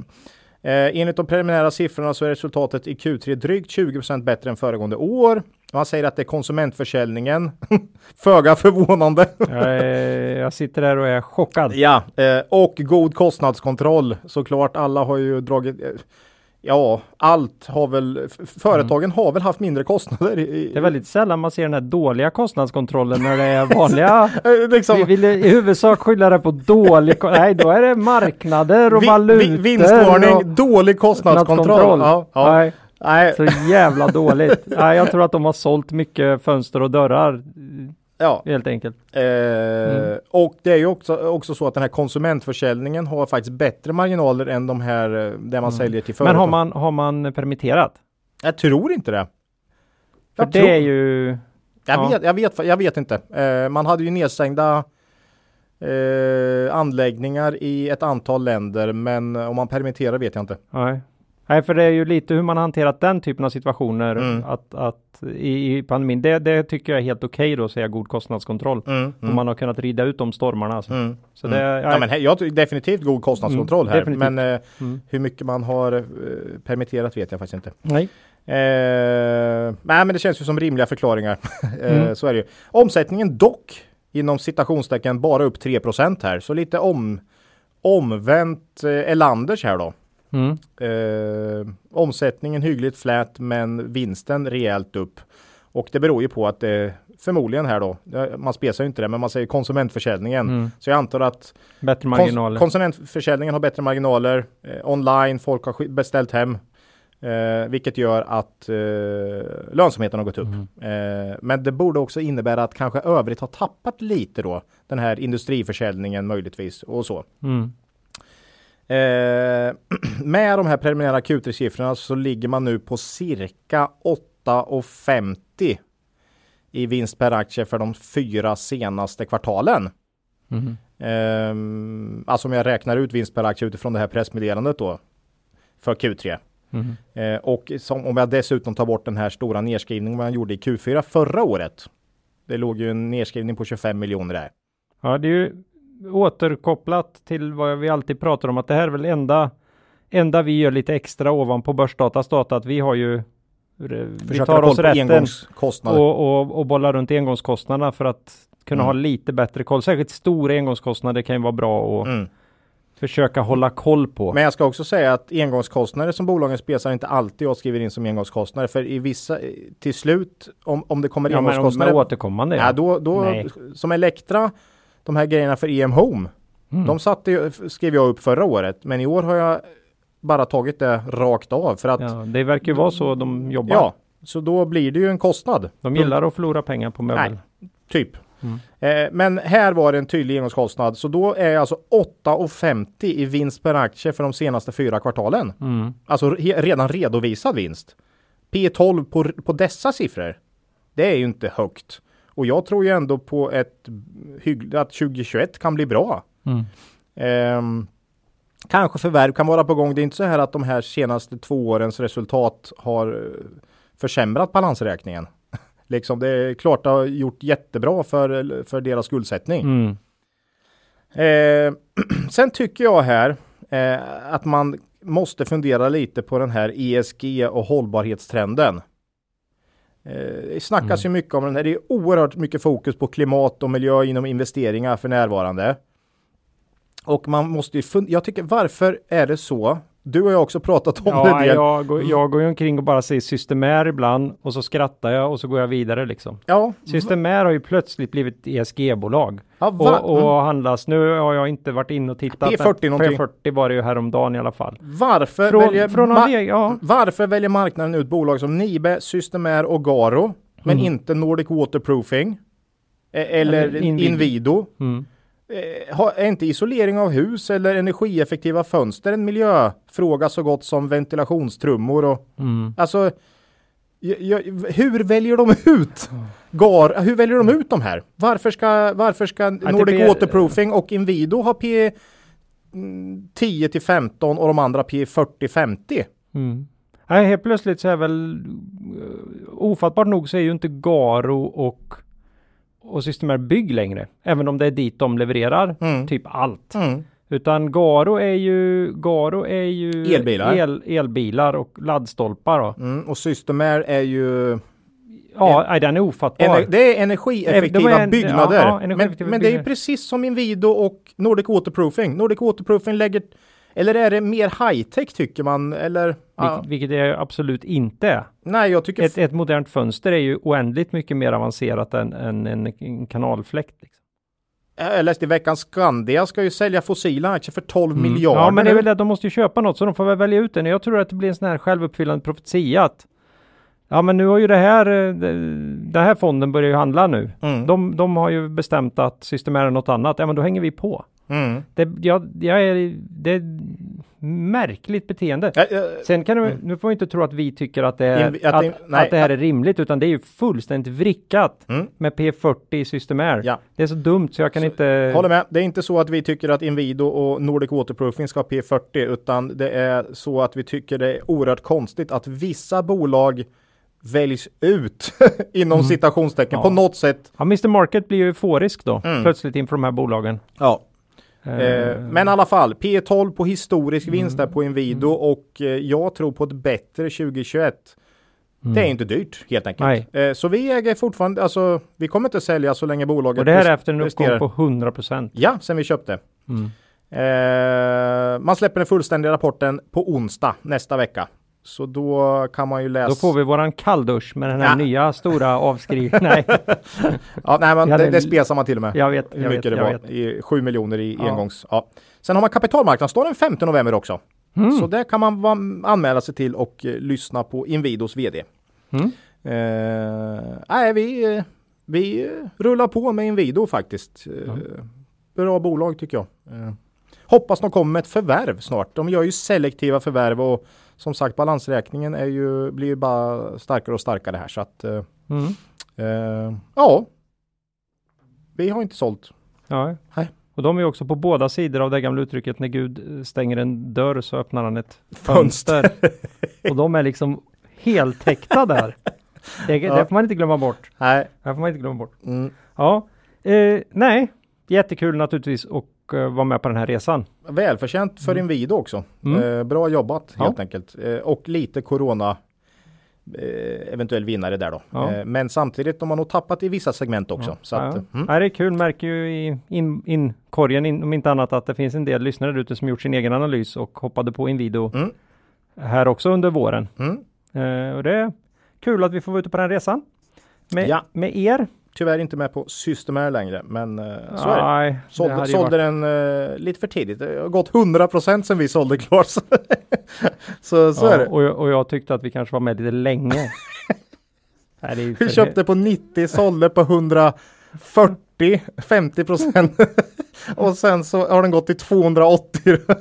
Eh, enligt de preliminära siffrorna så är resultatet i Q3 drygt 20% bättre än föregående år. Man säger att det är konsumentförsäljningen. <laughs> Föga förvånande. Jag, är- jag sitter där och är chockad. Ja, eh, och god kostnadskontroll. Såklart, alla har ju dragit... Eh, ja, allt har väl... Företagen har väl haft mindre kostnader. I, Det är väldigt sällan man ser den här dåliga kostnadskontrollen när det är <laughs> vanliga. eh, liksom, Vi vill i huvudsak skylla det på dålig, nej då är det marknader och vi- valutor. vi- vinstvarning, och dålig kostnadskontroll. Ja, ja. Nej, Nej, så jävla dåligt. <laughs> Nej, jag tror att de har sålt mycket fönster och dörrar ja. helt enkelt. Eh, Mm. Och det är ju också, också så att den här konsumentförsäljningen har faktiskt bättre marginaler än de här eh, där man säljer till företag. Mm. Men har man, har man permitterat? Jag tror inte det. För Jag det tror- är ju... Jag, Ja. vet, jag, vet, jag vet inte. Eh, man hade ju nedstängda eh, anläggningar i ett antal länder, men om man permitterar vet jag inte. Nej. Nej, för det är ju lite hur man hanterat den typen av situationer Mm. att, att i, i pandemin. Det, det tycker jag är helt okej då att säga god kostnadskontroll. Mm, Om man har kunnat rida ut de stormarna. Alltså. mm, Så mm. det, Ja, men jag tror definitivt god kostnadskontroll Mm, här, definitivt. men eh, mm. hur mycket man har eh, permitterat vet jag faktiskt inte. Nej. Eh, nej, men det känns ju som rimliga förklaringar. <laughs> eh, Mm. Så är det ju. Omsättningen dock inom citationstecken bara upp 3% här, så lite om omvänt eh, Elanders här då. Mm. Eh, omsättningen hyggligt flät men vinsten rejält upp. Och det beror ju på att det förmodligen här då, eh, man spesar ju inte det, men man säger konsumentförsäljningen. Mm. Så jag antar att Bättre kons- marginaler. konsumentförsäljningen har bättre marginaler. Eh, online, folk har beställt hem. Eh, vilket gör att eh, lönsamheten har gått upp. Eh, men det borde också innebära att kanske övrigt har tappat lite då. Den här industriförsäljningen möjligtvis och så. Mm. Eh, <clears throat> med de här preliminära Q3-siffrorna så ligger man nu på cirka 8,50 i vinst per aktie för de fyra senaste kvartalen. Mm. Eh, alltså om jag räknar ut vinst per aktie utifrån det här pressmeddelandet då för Q3. Mm. Eh, och som, om jag dessutom tar bort den här stora nedskrivningen man gjorde i Q4 förra året. Det låg ju en nedskrivning på 25 miljoner där. Ja, det är ju återkopplat till vad vi alltid pratar om att det här är väl enda enda vi gör lite extra ovanpå börsdatas data att vi har ju vi tar oss rätten engångskostnader. och, och, och bollar runt engångskostnaderna för att kunna Mm. ha lite bättre koll. Särskilt stora engångskostnader kan ju vara bra att Mm. försöka hålla koll på. Men jag ska också säga att engångskostnader som bolagen spesar inte alltid jag skriver in som engångskostnader. För i vissa, till slut, om, om det kommer ja, men om engångskostnader. återkommande. ja, då, då, Nej. som Elektra, de här grejerna för EM Home. Mm. De satte, skrev jag upp förra året. Men i år har jag bara tagit det rakt av. För att, ja, det verkar ju vara så de jobbar. ja, så då blir det ju en kostnad. De gillar att förlora pengar på möbel. Typ. Mm. Eh, men här var det en tydlig engångskostnad. Så då är alltså 8,50 i vinst per aktie för de senaste fyra kvartalen. Mm. Alltså re- redan redovisad vinst. P12 på, på dessa siffror. Det är ju inte högt. Och jag tror ju ändå på ett att 2021 kan bli bra. Mm. Ehm, kanske förvärv kan vara på gång. Det är inte så här att de här senaste två årens resultat har eh, försämrat balansräkningen. <laughs> liksom det är klart det har gjort jättebra för, för deras skuldsättning. Mm. Eh, <clears throat> sen tycker jag här eh, att man måste fundera lite på den här ESG och hållbarhetstrenden. Eh, det snackas ju mycket om den här. Det är oerhört mycket fokus på klimat och miljö inom investeringar för närvarande. Och man måste ju fundera. Jag tycker varför är det så? Du jag har också pratat om det. Ja, del. jag, går- jag går ju omkring och bara säger systemär ibland och så skrattar jag och så går jag vidare liksom. Ja, Systemär har ju plötsligt blivit ESG-bolag ja, va- och, och handlas. Nu har jag inte varit inne och tittat. P40 men någonting. P40 var det ju häromdagen i alla fall. varför, Från, väljer från ma- ja. varför väljer marknaden ut bolag som Nibe, Systemair och Garo men Mm. inte Nordic Waterproofing? Eh, Eller, Eller. Inwido? Mm. Eh, är inte isolering av hus eller energieffektiva fönster en miljöfråga så gott som ventilationstrummor och Mm. alltså hur väljer de ut Gar, hur väljer de ut de här? Varför ska, varför ska Nordic det- Waterproofing och Inwido ha P mm, 10 till 15 och de andra P 40 50? Mm. Nej, helt plötsligt så är väl uh, ofattbart nog så är ju inte Garo och och Systemair Bygg längre. Även om det är dit de levererar Mm. typ allt. Mm. Utan Garo är ju Garo är ju Elbilar. El, elbilar och laddstolpar. Mm. Och Systemair är ju Ja, nej, den är ofattbar. Ener, det är energieffektiva de är en- byggnader. ja, ja, men, energieffektiva men det är precis som Inwido och Nordic Waterproofing. Nordic Waterproofing lägger eller är det mer high-tech tycker man? Eller? Ja. Vilket, vilket det absolut inte är. Nej, jag tycker Ett, ett modernt fönster är ju oändligt mycket mer avancerat än, än en, en kanalfläkt. Liksom. Jag läste i veckan Skandia ska ju sälja fossila aktier för 12 miljarder. Mm. Ja, men det är väl det, de måste ju köpa något så de får väl välja ut den. Jag tror att det blir en sån här självuppfyllande profetia att Ja, men nu har ju det här, eh, den här fonden börjar ju handla nu. Mm. De, de har ju bestämt att Systemair är något annat. Ja, men då hänger vi på. Mm. Det, jag, jag är, det märkligt beteende. Ja, ja, Sen kan du, nu får vi inte tro att vi tycker att det, är, Inv- att att, det- att, nej, det här är rimligt, utan det är ju fullständigt vrickat Mm. med P40 i Systemair. Ja. Det är så dumt så jag kan inte... Håller med. Det är inte så att vi tycker att Inwido och Nordic Waterproofing ska ha P40 utan det är så att vi tycker det är oerhört konstigt att vissa bolag väljs ut <laughs> inom citationstecken Mm. Ja. på något sätt. Ja, Mr Market blir ju euforisk då, Mm. plötsligt inför de här bolagen. Ja. Eh, Eh, men i alla fall, P12 på historisk Mm. vinst där på Inwido och eh, jag tror på ett bättre 2021. Det är inte dyrt helt enkelt. Eh, så vi äger fortfarande, alltså vi kommer inte sälja så länge bolaget och det här är efter en uppgång på 100 procent. Ja, sen vi köpte. Mm. Eh, man släpper den fullständiga rapporten på onsdag nästa vecka. Så då kan man ju läsa. Då får vi våran kalldusch med den här Ja. nya stora <laughs> avskrivningen. Nej, <laughs> Ja, nej, men hade det, det spesar man till och med. jag vet, Hur jag mycket vet, det var. vet. I 7 miljoner i Ja. engångs. Ja. Sen har man kapitalmarknadsdagen den 5 november också. Mm. Så där kan man anmäla sig till och eh, lyssna på Invidos VD. Mm. Eh, nej, vi, vi rullar på med Invido faktiskt. Eh, bra bolag tycker jag. Eh, hoppas de kommer med ett förvärv snart. De gör ju selektiva förvärv och som sagt balansräkningen är ju, blir ju bara starkare och starkare här så att eh, mm. eh, ja. Vi har inte sålt. Ja. Nej. Och de är också på båda sidor av det gamla uttrycket när Gud stänger en dörr så öppnar han ett fönster. och de är liksom heltäckta där. <laughs> Det, ja. det får man inte glömma bort. Nej. Det får man inte glömma bort. Mm. Ja, eh, nej, jättekul naturligtvis och uh, vara med på den här resan. Välförtjänt för mm. Inwido också. Mm. Eh, bra jobbat helt ja. enkelt. Eh, och lite corona eh, eventuell vinnare där då. Ja. Eh, men samtidigt de har nog tappat i vissa segment också. Ja. Så att, ja. Mm. det är kul, märker ju i inkorgen in, in, om inte annat att det finns en del lyssnare ute som gjort sin egen analys och hoppade på Inwido mm. här också under våren. Mm. Eh, och det är kul att vi får vara ute på den resan med, med er tyvärr inte med på Systemair längre, men uh, så är det. Sålde, sålde den uh, lite för tidigt. Det har gått 100 procent sedan vi sålde klart. <laughs> så så ja, är det. Och jag, och jag tyckte att vi kanske var med lite länge. <laughs> Nej, vi köpte på 90, sålde på 140, 50 procent. <laughs> och sen så har den gått till 280. ja,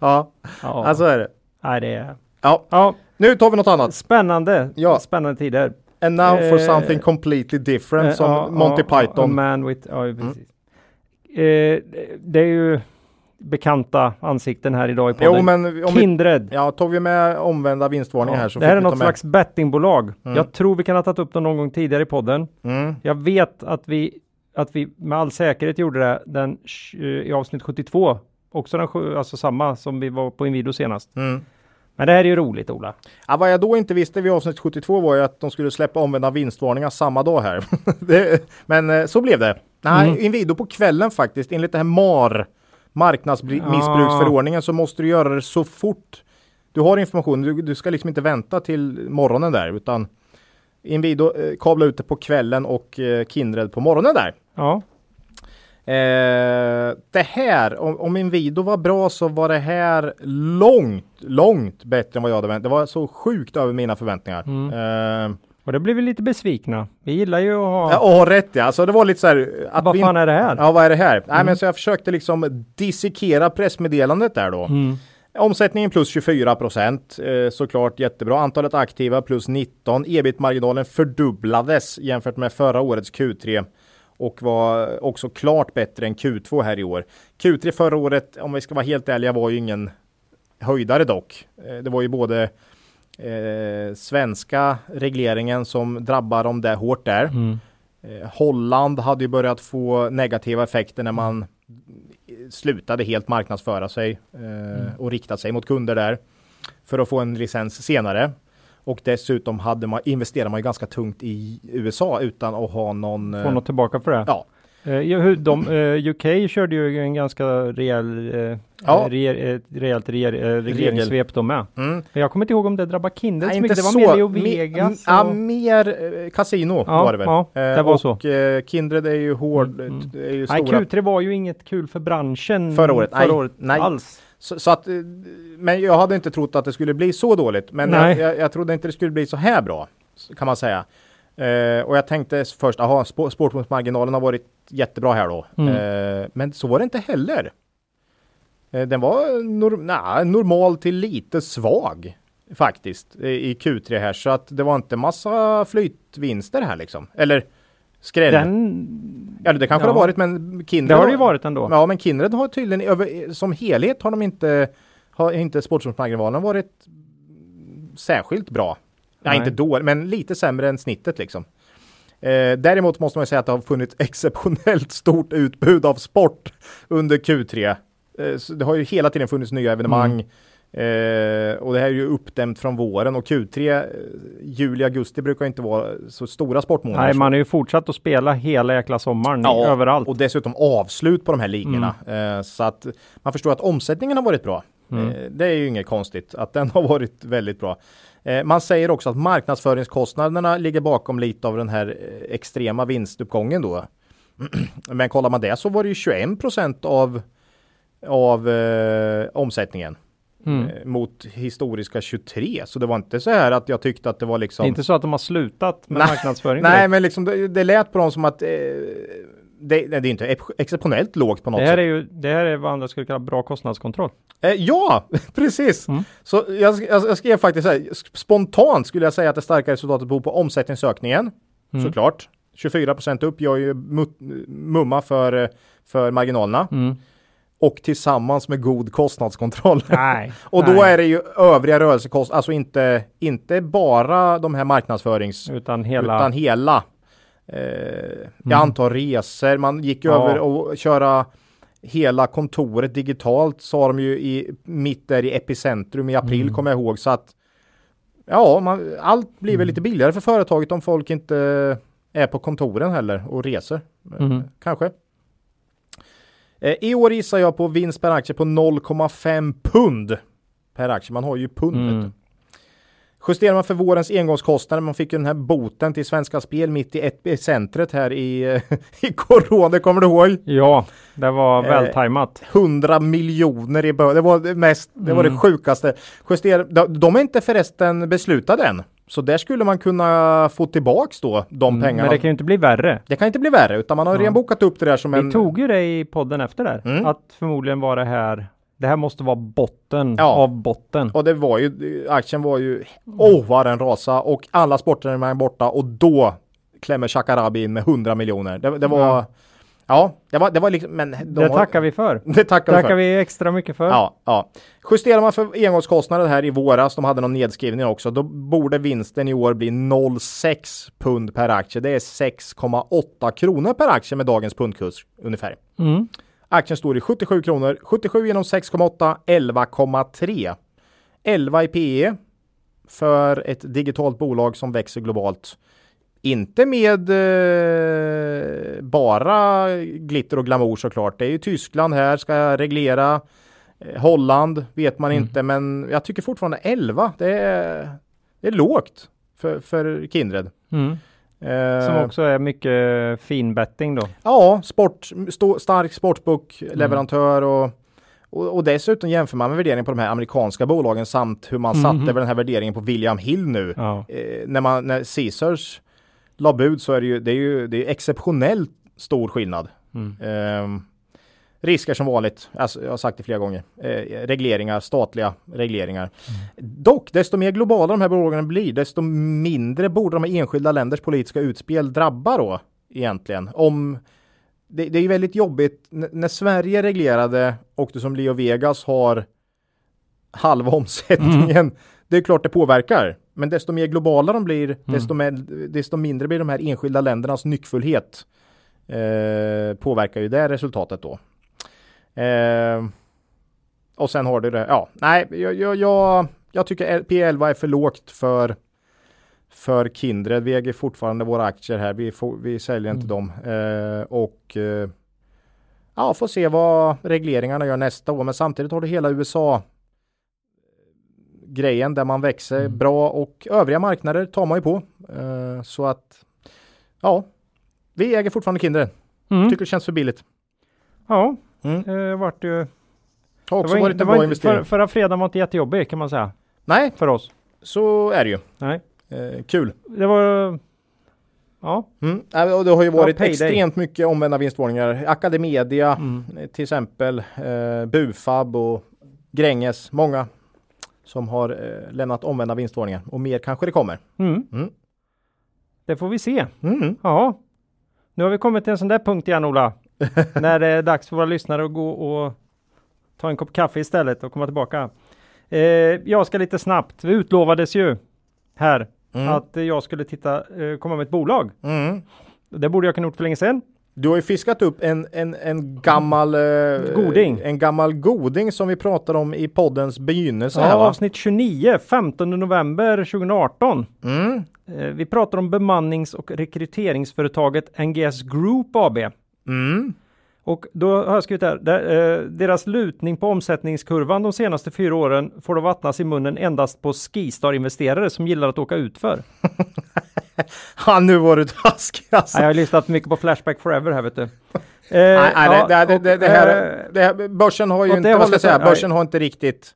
ja. ja, så är det. Nej, det är... Ja. ja, nu tar vi något annat. Spännande, ja. spännande tider. And now for eh, something completely different eh, som Monty Python. Man with, ja, mm. precis. Mm. det är ju bekanta ansikten här idag i podden. Jo, men om Kindred. Vi, ja, tog vi med omvända vinstvarningar ja, här så Det här är något slags bettingbolag. Mm. Jag tror vi kan ha tagit upp dem någon gång tidigare i podden. Mm. Jag vet att vi, att vi med all säkerhet gjorde det den, i avsnitt 72. Också den, alltså samma som vi var på Inwido senast. Mm. Men det här är ju roligt Ola. Ja, vad jag då inte visste vid avsnitt 72 var ju att de skulle släppa omvända vinstvarningar samma dag här. <laughs> det, men eh, så blev det. Nej, mm. Inwido på kvällen faktiskt. Enligt det här MAR, marknadsmissbruksförordningen, ja. så måste du göra det så fort du har information. Du, du ska liksom inte vänta till morgonen där utan Inwido eh, kabla ut det på kvällen och eh, Kindred på morgonen där. Ja. Eh, det här, om, om Inwido var bra så var det här långt, långt bättre än vad jag hade väntat. Det var så sjukt över mina förväntningar. Mm. Eh, och det blev vi lite besvikna. Vi gillar ju att ha... Ja, ha rätt ja. Alltså det var lite så här... Att vad fan är det här? Ja, vad är det här? Mm. Nej, men så jag försökte liksom dissekera pressmeddelandet där då. Mm. Omsättningen plus 24 procent, eh, såklart jättebra. Antalet aktiva plus 19. Ebit-marginalen fördubblades jämfört med förra årets Q3 och var också klart bättre än Q2 här i år. Q3 förra året, om vi ska vara helt ärliga, var ju ingen höjdare dock. Eh, det var ju både eh, svenska regleringen som drabbar dem där hårt där. Mm. Eh, Holland hade ju börjat få negativa effekter när man slutade helt marknadsföra sig eh, mm. och rikta sig mot kunder där för att få en licens senare. Och dessutom hade man, investerade man ju ganska tungt i USA utan att ha någon... Få något tillbaka för det? Ja. Uh, de, uh, UK körde ju en ganska rejäl, uh, ja. re, rejält re, regleringssvep de med. Mm. Jag kommer inte ihåg om det drabbade Kindle Nej, så mycket. Det var mer Leo Vegas. Ja, mer Casino ja, var det väl. Ja, det var och, så. Kindred är ju hård. Mm, mm. Är ju Nej, Q3 var ju inget kul för branschen förra året. Förra året Nej. alls. Så, så, att, men jag hade inte trott att det skulle bli så dåligt. Men jag, jag, jag, trodde inte det skulle bli så här bra. Kan man säga. Eh, och jag tänkte först, aha, sp sportpunktsmarginalen har varit jättebra här då. Mm. Eh, men så var det inte heller. Eh, den var nor nah, normal till lite svag faktiskt i Q3 här. Så att det var inte massa flytvinster här liksom. Eller skräll. Den... Ja, det kanske ja. det har varit, men Kindred... Det har det ju varit ändå. Ja, men Kindred har tydligen över, som helhet har de inte, har inte sportsportsmarginalen varit särskilt bra. Nej. Ja, inte dåligt, men lite sämre än snittet liksom. Eh, däremot måste man säga att det har funnits <laughs> exceptionellt stort utbud av sport under Q3. Eh, det har ju hela tiden funnits nya evenemang. Mm. Eh, och det här är ju uppdämt från våren och Q3, eh, juli, augusti brukar inte vara så stora sportmånader. Nej, man har ju fortsatt att spela hela jäkla sommaren ja, överallt. Och dessutom avslut på de här ligorna. Mm. Eh, så att man förstår att omsättningen har varit bra. Mm. Eh, det är ju inget konstigt att den har varit väldigt bra. Eh, man säger också att marknadsföringskostnaderna ligger bakom lite av den här eh, extrema vinstuppgången då. <clears throat> Men kollar man det så var det ju 21 procent av, av omsättningen Mm. eh, mot historiska 23. Så det var inte så här att jag tyckte att det var liksom... Det är inte så att de har slutat med marknadsföring Nej, direkt. men liksom det, det lät på dem som att eh, det, det är inte ex- exceptionellt lågt på något Det här sätt. är ju det här är vad andra skulle kalla bra kostnadskontroll. Eh, ja, <laughs> precis. Mm. Så jag, jag, jag skrev faktiskt här, spontant skulle jag säga att det starka resultatet beror på omsättningsökningen. Mm. Såklart. 24% upp gör ju mumma för, eh, för marginalerna. Mm. Och tillsammans med god kostnadskontroll. Nej. <laughs> Och då nej. är det ju övriga rörelsekostnader, alltså inte, inte bara de här marknadsförings Utan hela... utan hela. Eh, Jag antar resor, man gick Ja. över och köra hela kontoret digitalt sa de ju i, mitt där i epicentrum i april Mm. kommer jag ihåg. Så att ja, man, allt blir väl lite billigare för företaget om folk inte är på kontoren heller och reser. Mhm. Kanske. Eh, I år gissar jag på vinst per aktie på 0,5 pund per aktie. Man har ju pund. Mm. Justerar man för vårens engångskostnader, man fick ju den här boten till Svenska Spel mitt i epicentret här i, <laughs> i corona, kommer du ihåg? Ja, det var Eh, vältajmat. 100 miljoner i bö- Det var det mest, det var det Mm. sjukaste. Juster, de, de är inte förresten beslutade än. Så där skulle man kunna få tillbaks då de Mm, pengarna. Men det kan ju inte bli värre. Det kan inte bli värre, utan man har Ja. redan bokat upp det där som en... Vi tog ju det i podden efter där. Mm. Att förmodligen var det här, det här måste vara botten Ja. av botten. Och det var ju, aktien var ju, åh vad den rasa och alla sporter är borta och då klämmer Shakarabi in med 100 miljoner. Det, det var, Ja. Ja, det var, det var liksom, men de det har- tackar vi för. <laughs> Det tackar vi tackar för. vi extra mycket för. Ja, ja. Justerar man för engångskostnader här i våras, de hade någon nedskrivning också, då borde vinsten i år bli 0,6 pund per aktie. Det är 6,8 kronor per aktie med dagens pundkurs ungefär. Mm. Aktien står i 77 kronor, 77 genom 6,8, 11,3. 11 i PE för ett digitalt bolag som växer globalt. Inte med eh, bara glitter och glamour såklart. Det är ju Tyskland här, ska jag reglera. Eh, Holland vet man Mm. inte, men jag tycker fortfarande 11. Det är, det är lågt för, för Kindred. Mm. Eh, Som också är mycket fin betting då. Ja, sport, stå, stark sportbook-leverantör och, och, och dessutom jämför man med värderingen på de här amerikanska bolagen samt hur man Mhm. satte den här värderingen på William Hill nu. Ja. Eh, när, man, när Caesars la bud så är det ju, det är ju det är exceptionellt stor skillnad. Mm. Ehm, risker som vanligt, alltså, jag har sagt det flera gånger, eh, regleringar, statliga regleringar. Dock, desto mer globala de här bolagen blir, desto mindre borde de här enskilda länders politiska utspel drabba då egentligen. Om det, det är ju väldigt jobbigt N- när Sverige reglerade och du som Leo Vegas har halva omsättningen. Det är klart det påverkar. Men desto mer globala de blir, desto, mer, desto mindre blir de här enskilda ländernas nyckfullhet. Eh, påverkar ju det resultatet då. Eh, och sen har du det, ja, nej, jag, jag, jag, jag tycker P11 är för lågt för för Kindred. Vi äger fortfarande våra aktier här. Vi, får, vi säljer inte dem. Eh, och eh, ja, får se vad regleringarna gör nästa år. Men samtidigt har du hela USA grejen där man växer Mm. bra och övriga marknader tar man ju på. Eh, så att ja, vi äger fortfarande Kindred. Mm. Tycker det känns för billigt. Ja, Mm. det vart ju... Har också det var varit en bra investering. för, förra fredagen var inte jättejobbig kan man säga. Nej, För oss. så är det ju. Nej. Eh, kul. Det var... Ja. Mm. Ja, och det har ju varit payday. extremt mycket omvända vinstvarningar. Academedia Mm. eh, till exempel, eh, Bufab och Gränges, många som har eh, lämnat omvända vinstvarningar och mer kanske det kommer. Mm. Mm. Det får vi se. Mm. Ja. Nu har vi kommit till en sån där punkt igen Ola. <laughs> när det är dags för våra lyssnare att gå och ta en kopp kaffe istället och komma tillbaka. Eh, jag ska lite snabbt. Vi utlovades ju här Mm. att eh, jag skulle titta, eh, komma med ett bolag. Mm. Det borde jag kunna gjort för länge sedan. Du har ju fiskat upp en, en, en gammal eh, Goding. En gammal goding som vi pratade om i poddens begynnelse. Ja, här, avsnitt 29, 15 november 2018. Mm. Eh, vi pratar om bemannings och rekryteringsföretaget NGS Group AB. Mm. Och då har jag skrivit här, där, eh, deras lutning på omsättningskurvan de senaste fyra åren får då vattnas i munnen endast på Skistar-investerare som gillar att åka utför. <laughs> <laughs> Ja, nu var du taskig alltså. Jag har lyssnat mycket på Flashback Forever här vet du. Eh, Nej, nej, ja, det, det, och, det, det här, det här, börsen har ju inte, det hållet säga, börsen har inte riktigt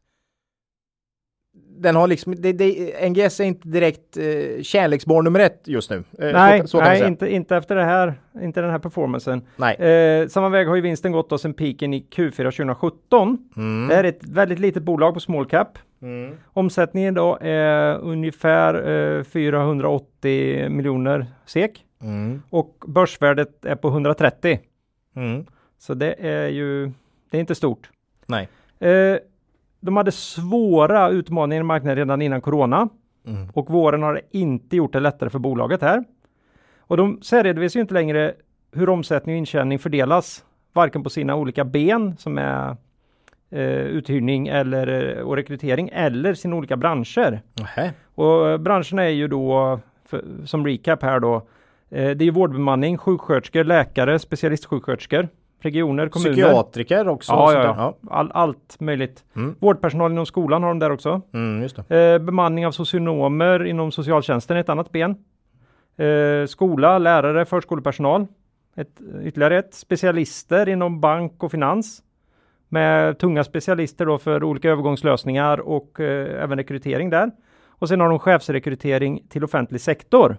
den har liksom, det, det, NGS är inte direkt eh, kärleksbarn nummer ett just nu. Eh, nej, så, så nej inte, inte efter det här, inte den här performancen. Nej. Eh, samma väg har ju vinsten gått då sen piken i Q4 2017. Mm. Det är ett väldigt litet bolag på small cap. Mm. Omsättningen då är ungefär eh, 480 miljoner SEK Mm. och börsvärdet är på 130. Mm. Så det är ju, det är inte stort. Nej. Eh, de hade svåra utmaningar i marknaden redan innan corona Mm. och våren har inte gjort det lättare för bolaget här. Och de särredovisar ju inte längre hur omsättning och intjäning fördelas, varken på sina olika ben som är eh, uthyrning eller, och rekrytering eller sina olika branscher. Nähä. Och eh, branscherna är ju då, för, som recap här då, eh, det är vårdbemanning, sjuksköterskor, läkare, specialistsjuksköterskor, regioner, kommuner. Psykiatriker också. Ja, ja, ja. All, allt möjligt. Mm. Vårdpersonal inom skolan har de där också. Mm. Eh, bemanning av socionomer inom socialtjänsten är ett annat ben. Eh, skola, lärare, förskolepersonal. Ett, ytterligare ett. Specialister inom bank och finans. Med tunga specialister då för olika övergångslösningar och eh, även rekrytering där. Och sen har de chefsrekrytering till offentlig sektor.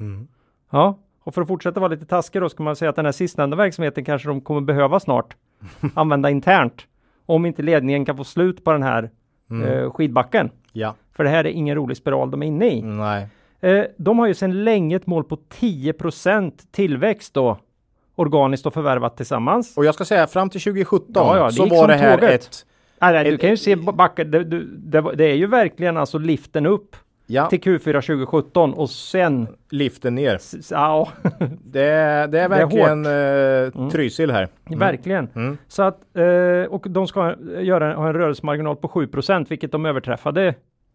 Mm. Ja, och för att fortsätta vara lite taskig då ska man säga att den här sistnämnda verksamheten kanske de kommer behöva snart <laughs> använda internt. Om inte ledningen kan få slut på den här Mm. eh, skidbacken. Ja. För det här är ingen rolig spiral de är inne i. Nej. Eh, de har ju sedan länge ett mål på 10% tillväxt då organiskt och förvärvat tillsammans. Och jag ska säga fram till 2017 Ja, ja, så var det här tåget. ett Nej, nej, du kan ju se backen. Det, det, det är ju verkligen alltså liften upp ja, till Q4 2017 och sen liften ner. ja, <laughs> Det, är- det är är verkligen eh, Trysil här. verkligen. Mm. Så att eh, och de ska göra ha en rörelsemarginal på 7% vilket de överträffade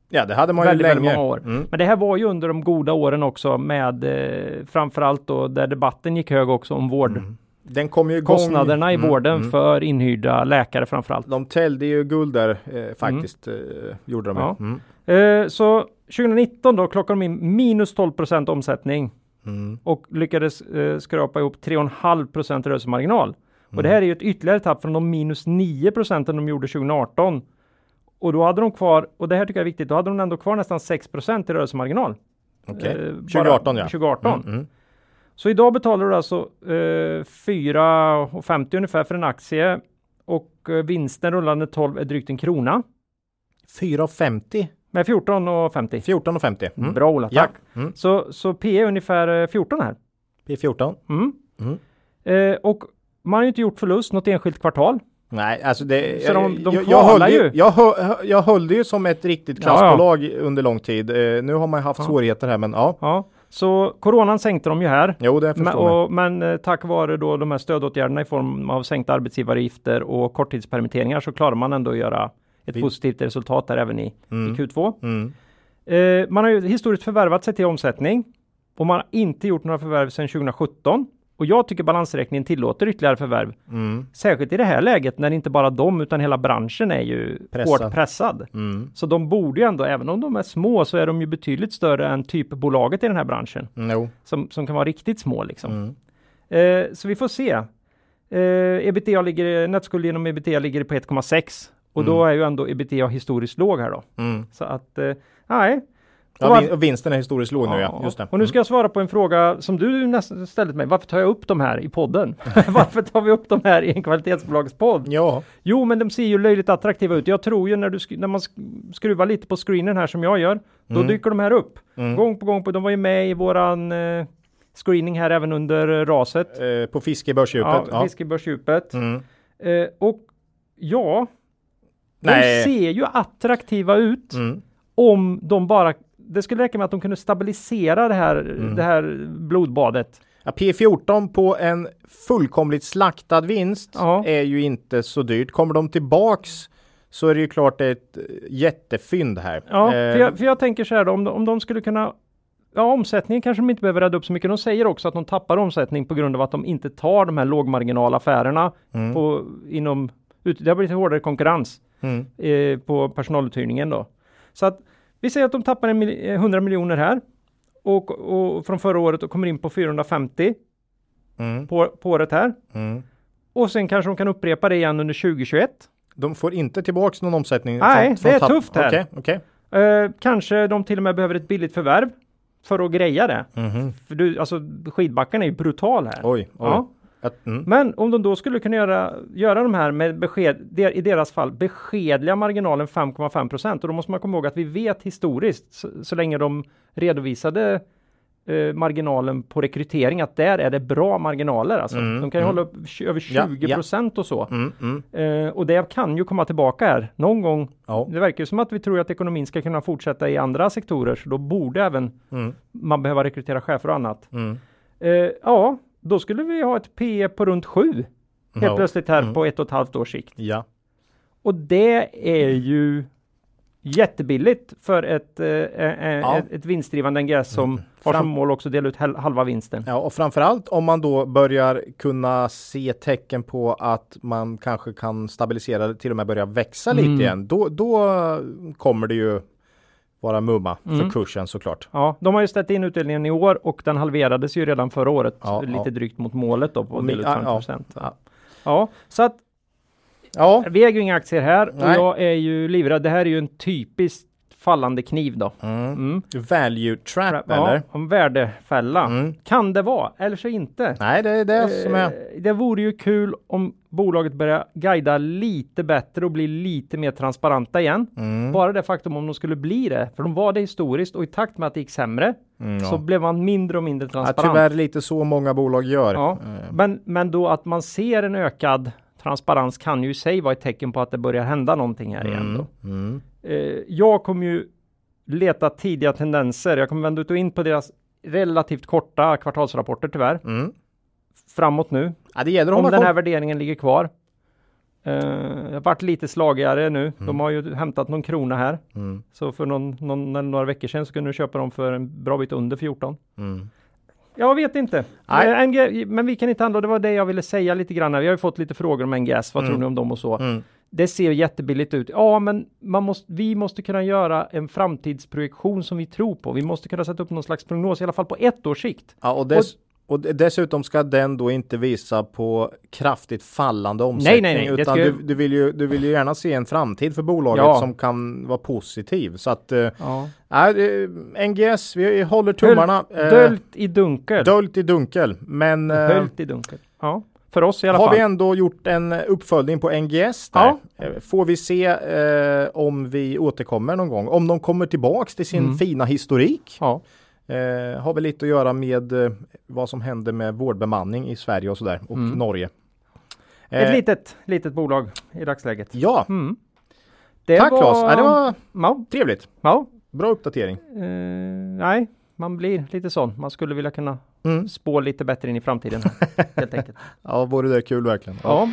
Ja, det hade man ju väldigt, länge. väldigt många år. Mm. Men det här var ju under de goda åren också med eh, framförallt då där debatten gick hög också om vård. Den kom ju igång. Kostnaderna i Mm, vården mm. för inhyrda läkare framförallt. De täljde ju guld där eh, faktiskt. Eh, gjorde de. Ja. Mm. Eh, så 2019 då klockade de in minus 12% omsättning Mm. och lyckades eh, skrapa ihop 3,5% rörelsemarginal. Och Mm. det här är ju ett ytterligare tapp från de minus 9 procenten de gjorde 2018. Och då hade de kvar, och det här tycker jag är viktigt, då hade de ändå kvar nästan 6 i rörelsemarginal. Okej. Eh, bara 2018 ja. 2018. Mm, mm. Så idag betalar du alltså eh, 4,50 ungefär för en aktie och eh, vinsten rullande 12 är drygt en krona 4,50. Med 14,50. 14,50. Mm. Bra Ola, Ja. tack. Mm. Så, så P är ungefär eh, 14 här. P14. Mm. Mm. Eh, och man har ju inte gjort förlust något enskilt kvartal. Nej, alltså det... Så de- de jag, jag, höll ju. Jag, hö, jag höll det ju som ett riktigt Ja, ja. klassbolag under lång tid. Eh, nu har man haft Ja. svårigheter här, men ja. Ja, så coronan sänkte de ju här. Jo, det Men, förstår jag. och, men eh, tack vare då de här stödåtgärderna i form av sänkta arbetsgivaravgifter och korttidspermitteringar så klarar man ändå att göra ett Vi- positivt resultat där även i, Mm. i Q2. Mm. Eh, man har ju historiskt förvärvat sig till omsättning och man har inte gjort några förvärv sedan 2017. Och jag tycker balansräkningen tillåter ytterligare förvärv. Mm. Särskilt i det här läget när inte bara de utan hela branschen är ju Pressad. hårt pressad. Mm. Så de borde ju ändå, även om de är små, så är de ju betydligt större än typbolaget i den här branschen. Jo. Som, som kan vara riktigt små liksom. Mm. Eh, så vi får se. Eh, ebitda ligger, netskuld genom ebitda ligger på 1,6 och då är ju ändå ebitda historiskt låg här då. Mm. Så att, eh, nej. Ja, vinsten är historiskt låg nu ja. Just det. Och nu ska jag svara på en fråga som du nästan ställde till mig. Varför tar jag upp de här i podden? <laughs> Varför tar vi upp de här i en kvalitetsbolagspodd? Ja. Jo, men de ser ju löjligt attraktiva ut. Jag tror ju när, du när man sk- skruvar lite på screenen här som jag gör, då Mm. dyker de här upp. Mm. Gång på gång. På, de var ju med i våran eh, screening här även under eh, raset. Eh, på fiske i börsdjupet. Ja, Ja. fiskebörsdjupet. Mm. Eh, och ja, Nej. de ser ju attraktiva ut Mm. om de bara det skulle räcka med att de kunde stabilisera det här, Mm. det här blodbadet. Ja, P14 på en fullkomligt slaktad vinst Ja. är ju inte så dyrt. Kommer de tillbaks så är det ju klart ett eh, jättefynd här. Ja, Eh, för, jag, för jag tänker så här då, om, de- om de skulle kunna Ja, omsättningen kanske de inte behöver rädda upp så mycket. De säger också att de tappar omsättning på grund av att de inte tar de här lågmarginalaffärerna Mm. på, inom, det har blivit hårdare konkurrens Mm. eh, på personaluthyrningen då. Så att vi säger att de tappar en mil, eh, 100 miljoner här och, och från förra året och kommer in på 450 Mm. på, på året här. Mm. Och sen kanske de kan upprepa det igen under 2021. De får inte tillbaks någon omsättning? Nej, från- från det är tapp- tufft här. Okej, okej. Eh, kanske de till och med behöver ett billigt förvärv för att greja det. Mhm. För du, alltså skidbacken är ju brutal här. Oj, oj. Ja. Att- Mm. Men om de då skulle kunna göra, göra de här med besked, de- i deras fall beskedliga marginalen 5,5 procent och då måste man komma ihåg att vi vet historiskt så, så länge de redovisade eh, marginalen på rekrytering att där är det bra marginaler alltså. Mm, de kan ju mm. hålla upp över 20 Ja, ja. procent och så. Mm, mm. Eh, och det kan ju komma tillbaka här någon gång. Ja. Det verkar ju som att vi tror att ekonomin ska kunna fortsätta i andra sektorer så då borde även Mm. man behöva rekrytera chefer och annat. Eh, ja, då skulle vi ha ett P på runt 7 helt Ja. plötsligt här Mm. på ett och ett halvt års sikt. Ja. Och det är ju jättebilligt för ett, eh, eh, Ja. ett, ett vinstdrivande NGS som har Fram- som mål också dela ut halva vinsten. Ja, och framförallt om man då börjar kunna se tecken på att man kanske kan stabilisera till och med börja växa Mm. lite igen. Då, då kommer det ju vara mumma Mm. för kursen såklart. Ja, de har ju ställt in utdelningen i år och den halverades ju redan förra året. Ja, lite ja. drygt mot målet då på ja, 50 procent. ja. Ja, så att Ja, vi äger ju inga aktier här och Nej. jag är ju livrädd. Det här är ju en typiskt fallande kniv då. mm. Mm. value trap Ja, eller? om värdefälla. Mm. Kan det vara, eller så inte. Nej, det är det som är... Eh, Det vore ju kul om bolaget börjar guida lite bättre och bli lite mer transparenta igen. Mm. Bara det faktum om de skulle bli det, för de var det historiskt och i takt med att det gick sämre Mm, så ja. blev man mindre och mindre Ja, transparent. tyvärr lite så många bolag gör. Ja, Eh, men, men då att man ser en ökad transparens kan ju i sig vara ett tecken på att det börjar hända någonting här igen. Då. Mm. Eh, jag kommer ju leta tidiga tendenser. Jag kommer vända ut och in på deras relativt korta kvartalsrapporter tyvärr. Mm. Framåt nu. Ja, det gäller Om den här värderingen ligger kvar. Eh, det har varit lite slagigare nu. De Mm. har ju hämtat någon krona här. Mm. Så för någon, någon, några veckor sedan så kunde du köpa dem för en bra bit under 14. Mm. Jag vet inte. Nej. Eh, NG, men vi kan inte handla. Det var det jag ville säga lite grann. Vi har ju fått lite frågor om NGS. Vad Mm. tror ni om dem och så? Det ser jättebilligt ut. Ja, men man måste, vi måste kunna göra en framtidsprojektion som vi tror på. Vi måste kunna sätta upp någon slags prognos, i alla fall på ett års sikt. Ja, och, dess, och d- dessutom ska den då inte visa på kraftigt fallande omsättning. nej, nej, det Utan du, du, vill ju, du vill ju gärna se en framtid för bolaget Ja. som kan vara positiv. Så att, eh, Ja. nej, eh, NGS, vi håller tummarna. eh, Döljt i dunkel. Döljt i dunkel. Men eh, Höljt i dunkel. Ja, för oss i alla har fall. vi ändå gjort en uppföljning på NGS där. Ja. Eh, Får vi se eh, om vi återkommer någon gång. Om de kommer tillbaks till sin Mm. fina historik. Ja. Eh, har väl lite att göra med eh, vad som händer med vårdbemanning i Sverige och sådär och Mm. Norge. Ett Eh, litet, litet bolag i dagsläget. Ja, Mm. Det tack Claes. Ja, det var Ja, trevligt. ja. Bra uppdatering. Eh, nej, man blir lite sån. Man skulle vilja kunna Mm. spå lite bättre in i framtiden. <laughs> helt enkelt. Ja, vore det kul verkligen. Ja.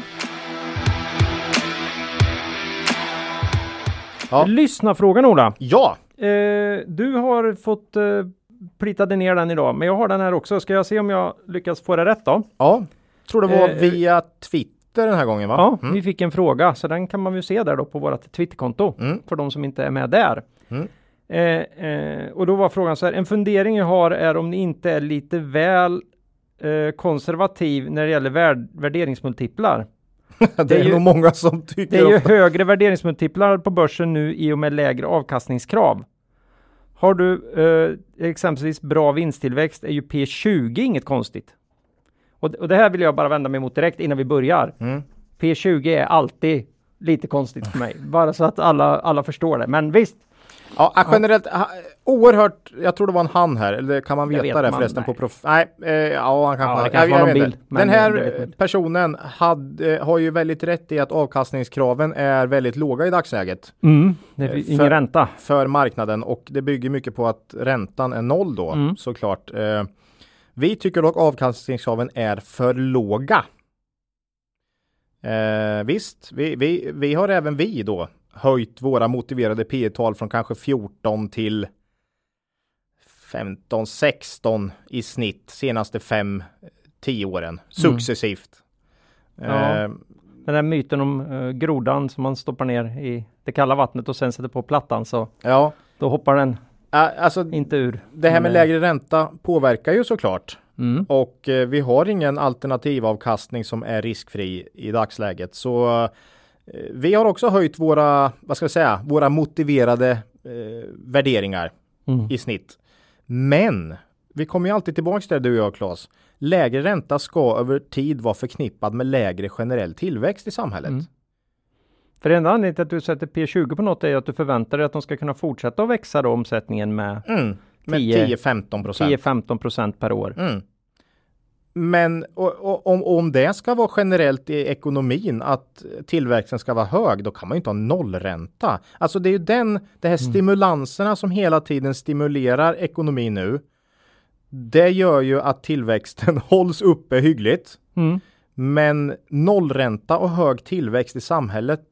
Ja. Lyssna frågan Ola. ja. Eh, du har fått eh, plitade ner den idag, men jag har den här också. Ska jag se om jag lyckas få det rätt då? ja. Tror det var Eh, via Twitter den här gången va? Ja, Mm. vi fick en fråga, så den kan man ju se där då på vårt Twitterkonto Mm. för de som inte är med där. Mm. Eh, eh, och då var frågan så här, en fundering jag har är om ni inte är lite väl eh, konservativ när det gäller värd, värderingsmultiplar. det, <laughs> det är är ju- nog många som tycker Det är ju högre värderingsmultiplar på börsen nu i och med lägre avkastningskrav. Har du eh, exempelvis bra vinsttillväxt är ju P20 inget konstigt. Och, och det här vill jag bara vända mig mot direkt innan vi börjar. Mm. P20 är alltid lite konstigt för mig, bara så att alla, alla förstår det. Men visst, Ja, generellt oerhört, jag tror det var en han här, eller kan man veta vet det förresten nej. på prof... Nej, eh, ja han kanske Ja, det kanske jag var bild, Den här eh, personen hade, har ju väldigt rätt i att avkastningskraven är väldigt låga i dagsläget det är Eh, ingen för- ränta. för marknaden och det bygger mycket på att räntan är noll då Mm. såklart. Eh, vi tycker dock avkastningskraven är för låga. Eh, visst, vi, vi, vi har även vi då höjt våra motiverade P tal från kanske 14 till 15, 16 i snitt senaste 5, 10 åren successivt. Mm. Ja. Eh, Den här myten om eh, grodan som man stoppar ner i det kalla vattnet och sen sätter på plattan så ja, då hoppar den eh, alltså inte ur. det här med Men, lägre ränta påverkar ju såklart. Mm. Och eh, vi har ingen alternativavkastning som är riskfri i dagsläget. Så eh, vi har också höjt våra, vad ska jag säga, våra motiverade eh, värderingar Mm. i snitt. Men vi kommer ju alltid tillbaka till det du och jag Claes. Lägre ränta ska över tid vara förknippad med lägre generell tillväxt i samhället. Mm. För enda anledningen till att du sätter P20 på något är att du förväntar dig att de ska kunna fortsätta att växa då omsättningen med Mm. Med 10 10-15 procent. 10-15 procent per år. Mm. Men och, och, om, om det ska vara generellt i ekonomin att tillväxten ska vara hög, då kan man ju inte ha nollränta. Alltså det är ju den, de här stimulanserna som hela tiden stimulerar ekonomin nu. Det gör ju att tillväxten <laughs> hålls uppe hyggligt. Mm. Men nollränta och hög tillväxt i samhället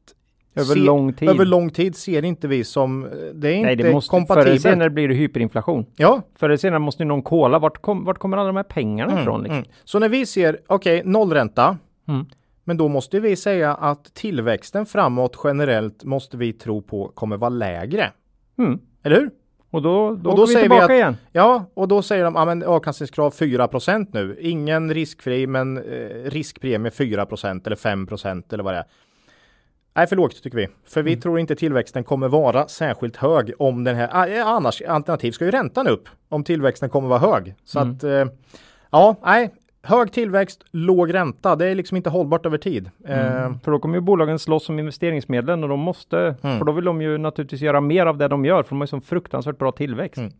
Över lång tid. över lång tid ser inte vi som, det är Nej, inte det måste, förr eller kompatibelt. senare blir det hyperinflation. Ja, Förr eller senare måste ju någon kolla vart, kom, vart kommer alla de här pengarna ifrån? Liksom? Mm. Så när vi ser, okej, nollränta. Mm. Men då måste vi säga att tillväxten framåt generellt måste vi tro på kommer vara lägre. Mm. Eller hur? Och då, då, Och då vi säger vi att- igen. Ja, och då säger de, ja men avkastningskrav 4 nu. Ingen riskfri, men eh, riskpremie 4 eller 5% eller vad det är. Nej, för lågt tycker vi. För vi tror inte tillväxten kommer vara särskilt hög om den här, ah, annars alternativ ska ju räntan upp om tillväxten kommer vara hög. Så Mm. att, eh, ja, nej, hög tillväxt, låg ränta, det är liksom inte hållbart över tid. Eh, För då kommer ju bolagen slåss om investeringsmedlen och de måste, Mm. för då vill de ju naturligtvis göra mer av det de gör, för de har ju så fruktansvärt bra tillväxt. Mm.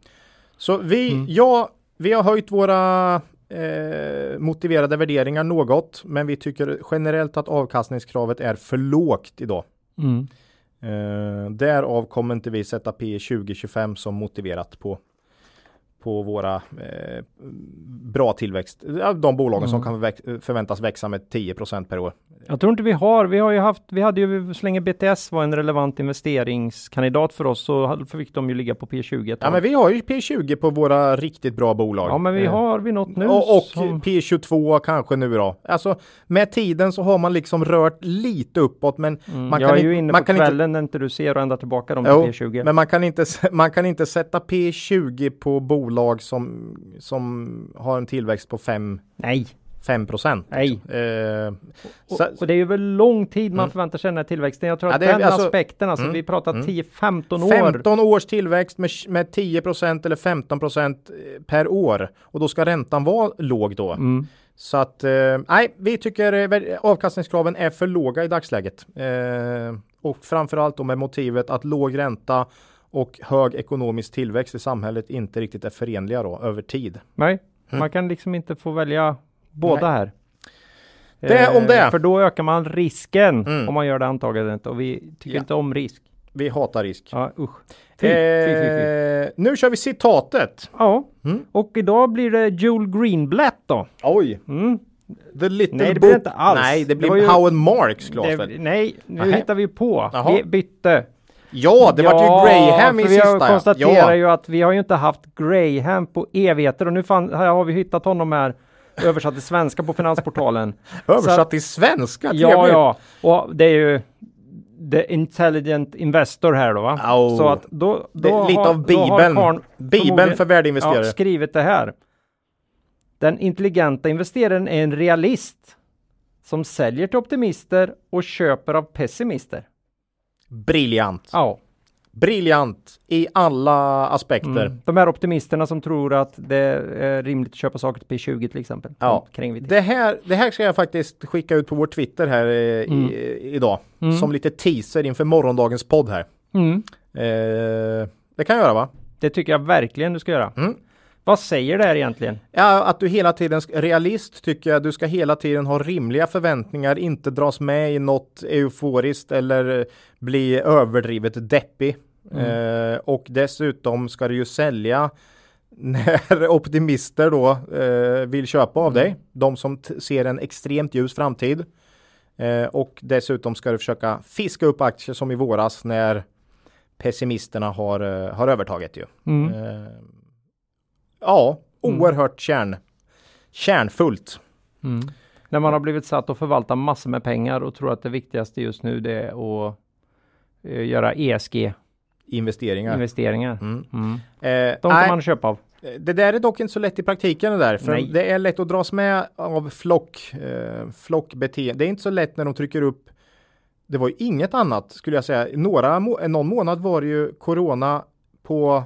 Så vi, Mm. ja, vi har höjt våra eh, motiverade värderingar något, men vi tycker generellt att avkastningskravet är för lågt idag. Mm. Eh, därav kommer inte vi sätta P 2025 som motiverat på på våra eh, bra tillväxt. De bolagen som Mm. kan väx- förväntas växa med 10% per år. Jag tror inte vi har, vi har ju haft, vi hade ju så länge BTS var en relevant investeringskandidat för oss så fick de ju ligga på P20 ett Ja, men vi har ju P 20 på våra riktigt bra bolag. Ja, men vi Eh, har vi något nu Och, och som... P22 kanske nu då. Alltså med tiden så har man liksom rört lite uppåt men Mm, man jag kan är ju inne man på kan inte- kvällen när inte du ser och ändra tillbaka dem Jo, till P20. men man kan, inte, <laughs> man kan inte sätta P20 på bolag som, som har en tillväxt på 5, Nej, 5 procent. nej. Eh, Och, så, och det är ju väl lång tid man Mm. förväntar sig den här tillväxten. Jag tror Ja, att den alltså- aspekten, alltså mm, vi pratar mm. 10-15 år. 15 års tillväxt med, med 10 procent eller 15 procent per år. Och då ska räntan vara låg då. Mm. Så att, eh, nej, vi tycker eh, avkastningskraven är för låga i dagsläget. Eh, och framförallt då med motivet att låg ränta och hög ekonomisk tillväxt i samhället inte riktigt är förenliga då över tid. Nej, Mm. man kan liksom inte få välja båda här. Eh, Det om det. För då ökar man risken Mm. om man gör det antagandet och vi tycker Ja. inte om risk. Vi hatar risk. Ja, usch. Fy, fy, fy, fy. Eh, nu kör vi citatet. Ja, Mm. och idag blir det Joel Greenblatt då. Oj, Mm. The Little Nej, det blir inte alls. Nej, det Det blir var ju- Howard Marks, Claes. Det, nej, nu Nähä. hittar vi på. Jaha. Vi bytte. Ja, det vart ju Graham i för vi sista. ja. konstaterar ja. ju att vi har ju inte haft Graham på evigheter och nu fan, här har vi hittat honom här översatt till svenska på Finansportalen. <laughs> Översatt till svenska. Ja, trevligt. ja, och det är ju The Intelligent Investor här då va? Au. Så att då, Det då är lite har, av då har Bibeln. Bibeln för värdeinvesterare. Ja, skrivit det här. Den intelligenta investeraren är en realist som säljer till optimister och köper av pessimister. Briljant. Ja, Briljant i alla aspekter. mm. de här optimisterna som tror att det är rimligt att köpa saker till P20 till exempel. Ja. Det, här, det här ska jag faktiskt skicka ut på vår Twitter här eh, Mm. i, idag. Mm. Som lite teaser inför morgondagens podd här. Mm. Eh, det kan jag göra va? Det tycker jag verkligen du ska göra. Mm. Vad säger det här egentligen? Ja, att du hela tiden, realist tycker jag, du ska hela tiden ha rimliga förväntningar, inte dras med i något euforiskt eller eh, bli överdrivet deppig. Eh, och dessutom ska du ju sälja <laughs> när optimister då eh, vill köpa av dig. De som ser en extremt ljus framtid. Eh, och dessutom ska du försöka fiska upp aktier som i våras när pessimisterna har, eh, har övertaget ju. Mm. Ja, Mm. oerhört kärn, kärnfullt. Mm. När man har blivit satt att förvalta massor med pengar och tror att det viktigaste just nu det är att eh, göra ESG-investeringar. Investeringar. Mm. Mm. Eh, De kan nej, man köpa av. Det där är dock inte så lätt i praktiken det där. För Nej. det är lätt att dras med av flock, eh, flockbeteende. Det är inte så lätt när de trycker upp det var ju inget annat skulle jag säga. Några, någon månad var det ju corona på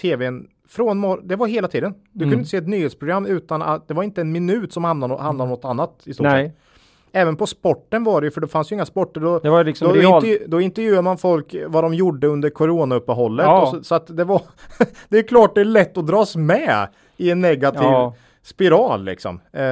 tvn från det var hela tiden. Du Mm. kunde inte se ett nyhetsprogram utan att det var inte en minut som handlade, om- handlade om något annat i stort sett. Även på sporten var det ju, för det fanns ju inga sporter. Då, det var liksom då, intervju- då intervjuar man folk vad de gjorde under coronauppehållet. Ja. Så, så att det var, <laughs> det är klart det är lätt att dras med i en negativ Ja. spiral liksom. Eh,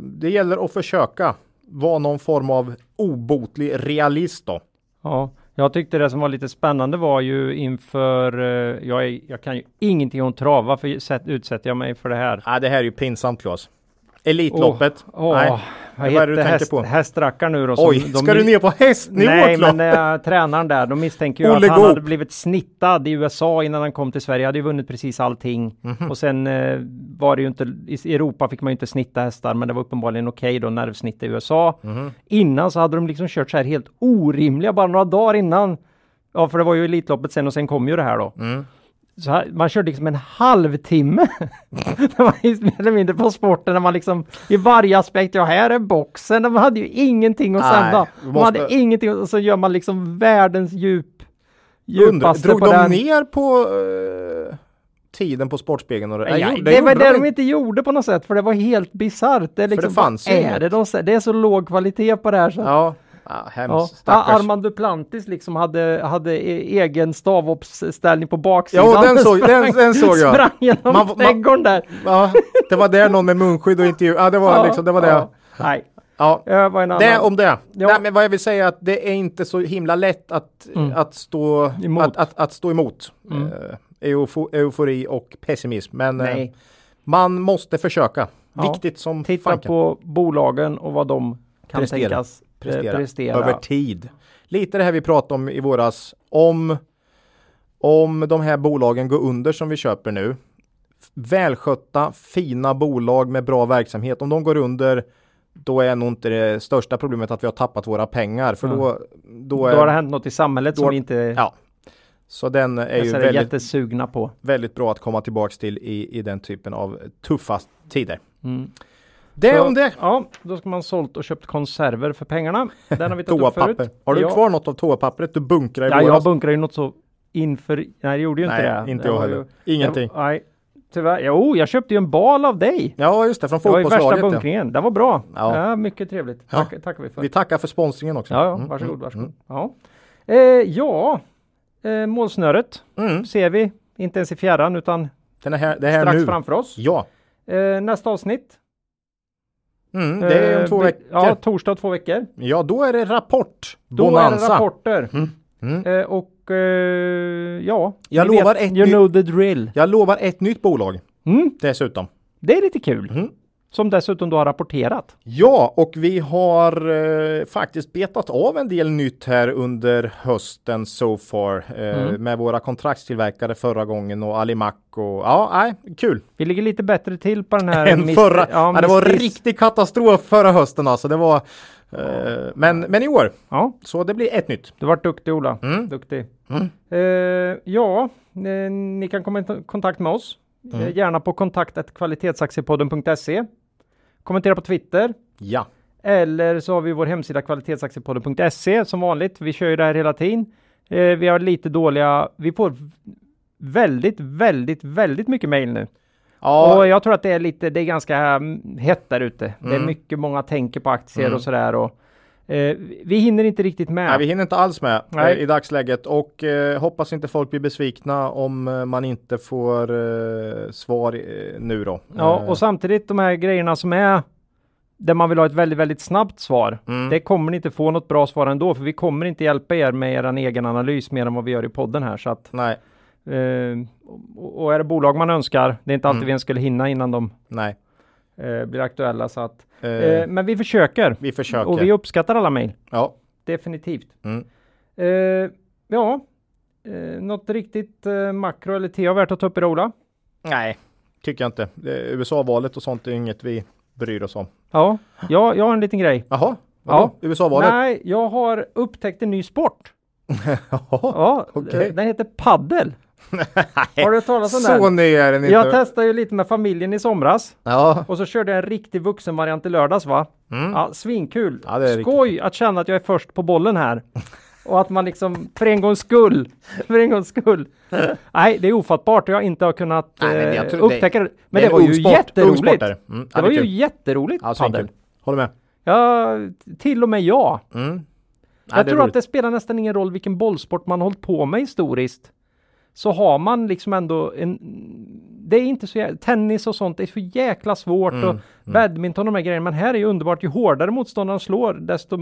det gäller att försöka vara någon form av obotlig realist då. Ja, jag tyckte det som var lite spännande var ju inför, eh, jag, är, jag kan ju ingenting om trav, varför utsätter jag mig för det här? Ja, det här är ju pinsamt Claes. Elitloppet. Åh, Nej. vad du heter tänker häst, på? hästrackar nu då? Oj, de- ska du ner på hästnivå Nej, men äh, tränaren där, de misstänker ju Olle att han hade blivit snittad i USA innan han kom till Sverige. hade ju vunnit precis allting. Mhm. Och sen eh, var det ju inte, i Europa fick man ju inte snitta hästar, men det var uppenbarligen okej då, nervsnitt i USA. Mhm. Innan så hade de liksom kört så här helt orimliga, bara några dagar innan. Ja, för det var ju Elitloppet sen och sen kom ju det här då. Mm. Här, man körde liksom en halvtimme. <laughs> det var mer eller mindre på sporten när man liksom i varje aspekt, ja här är boxen, de hade ju ingenting att Nej, sända. De måste- hade ingenting och så gör man liksom världens djup. Djupaste drog på de den. ner på eh, tiden på Sportspegeln? Och det, Nej, Nej, det, var det de inte gjorde på något sätt, för det var helt bisarrt. Det, liksom, det fanns vad ju är inget. det, de, det är så låg kvalitet på det här. Så. Ja, Ja. hemskt. Ja, Stackars. Armand Duplantis liksom hade, hade e- egen stavhoppsställning på baksidan. Ja, den såg- Sprang- den- den såg jag. Sprang genom Man- trädgården där. Ja, det var där någon med munskydd och intervju. Ja, det var Ja, liksom, det var det. Nej, Ja. det om det. Ja. Nej, men vad jag vill säga är att det är inte så himla lätt att, Mm. att, stå, Emot. att, att, att stå emot. Mm. Eh, eufo, eufori och pessimism. Men eh, man måste försöka. Ja. Viktigt som Titta fanken. på bolagen och vad de kan Prestera. tänkas prestera. prestera. över tid. Lite det här vi pratade om i våras. Om, om de här bolagen går under som vi köper nu. Välskötta, fina bolag med bra verksamhet. Om de går under då är nog inte det största problemet att vi har tappat våra pengar. För Ja. då, då Då är, har det hänt något i samhället då som vi inte ja. Så den är ju är väldigt, jättesugna på. väldigt bra att komma tillbaks till i, i den typen av tuffa tider. Mm. Det Så, om det. Ja, då ska man sålt och köpt konserver för pengarna. Den har vi tagit upp förut. Har du ja. kvar något av toapappret du bunkrade i Ja, jag våras? bunkrar ju något så inför... Nej, det gjorde ju inte Nej, det. inte Det jag heller. ju- Ingenting. Det, nej, tyvärr. Jo, jag köpte ju en bal av dig. Ja, just det. Från Det var ju värsta fotbollslaget. ja. bunkringen. Den var bra. Ja. Ja, mycket trevligt. Tack, tackar vi för. Vi tackar för sponsringen också. Ja, ja, Mm, varsågod, mm, varsågod. Ja, eh, ja eh, målsnöret Mm. Mm. ser vi. Inte ens i fjärran utan Den är här, det är här strax nu. framför oss. Ja. Eh, nästa avsnitt. Mm, det är om eh, två veckor. Ja, Ja. torsdag två veckor. då är det rapport. Då Bonanza. är det rapporter. Mm. Mm. Eh, och eh, ja, Jag lovar vet, ett You know the drill. Jag lovar ett nytt bolag Mm, dessutom. det är lite kul. Som dessutom då har rapporterat. Ja, och vi har eh, faktiskt betat av en del nytt här under hösten so far eh, Mm. med våra kontraktstillverkare förra gången och Alimac och ja, nej, kul. Vi ligger lite bättre till på den här. <laughs> Än förra. Ja, Ja, det var riktig katastrof förra hösten alltså. Det var, eh, men, men i år, Ja, så det blir ett nytt. du vart duktig Ola. Mm. Duktig. Mm. Eh, ja, eh, ni kan komma i kontakt med oss. Mm. Gärna på kontaktet.kvalitetsaktiepodden.se. Kommentera på Twitter. Ja, Eller så har vi vår hemsida kvalitetsaktiepodden.se som vanligt. Vi kör ju det här hela tiden. Eh, vi har lite dåliga, vi får väldigt, väldigt, väldigt mycket mail nu. ja Och jag tror att det är lite, det är ganska mm, hett där ute. Det är Mm. mycket, många tänker på aktier Mm. och sådär. Och, eh, vi hinner inte riktigt med. nej, vi hinner inte alls med eh, i dagsläget och eh, hoppas inte folk blir besvikna om eh, man inte får eh, svar eh, nu då. Ja, och samtidigt de här grejerna som är där man vill ha ett väldigt, väldigt snabbt svar. mm. Det kommer ni inte få något bra svar ändå, för vi kommer inte hjälpa er med er egen analys mer än vad vi gör i podden här. Så att, Nej, och, och är det bolag man önskar, det är inte alltid Mm. vi ens skulle hinna innan de nej. Eh, blir aktuella. Så att, Eh, eh, men vi försöker vi försöker. och vi uppskattar alla mejl. Ja. Definitivt. Mm. Eh, ja, eh, något riktigt eh, makro eller TA värt att ta upp i Ola? Nej, tycker jag inte. USA-valet och sånt är inget vi bryr oss om. Ja, ja, jag har en liten grej. Jaha, Ja. USA-valet? Nej, jag har upptäckt en ny sport. <laughs> Ja, okej. den heter paddel. Har du hört talas om Så den? ny är den inte. Jag testade ju lite med familjen i somras. Ja, Och så körde jag en riktig vuxenvariant i lördags va? Ja, svinkul. Mm. Ja, det är Skoj att känna att jag är först på bollen här. Och att man liksom för en gångs skull, <laughs> för en gångs skull. Nej, det är ofattbart. Jag inte har kunnat Nej, men jag eh, upptäcka det. Men det det, var ju sport, jätteroligt. Mm, ja, det det var ju jätteroligt ja padel. svinkul. Håller med. Ja, till och med jag. Mm. Jag Nej, tror roligt. att det spelar nästan ingen roll vilken bollsport man hållit på med historiskt. Så har man liksom ändå en... Det är inte så jä... Tennis och sånt är så jäkla svårt Mm, och badminton och de här grejerna. Men här är ju underbart. Ju hårdare motståndaren slår desto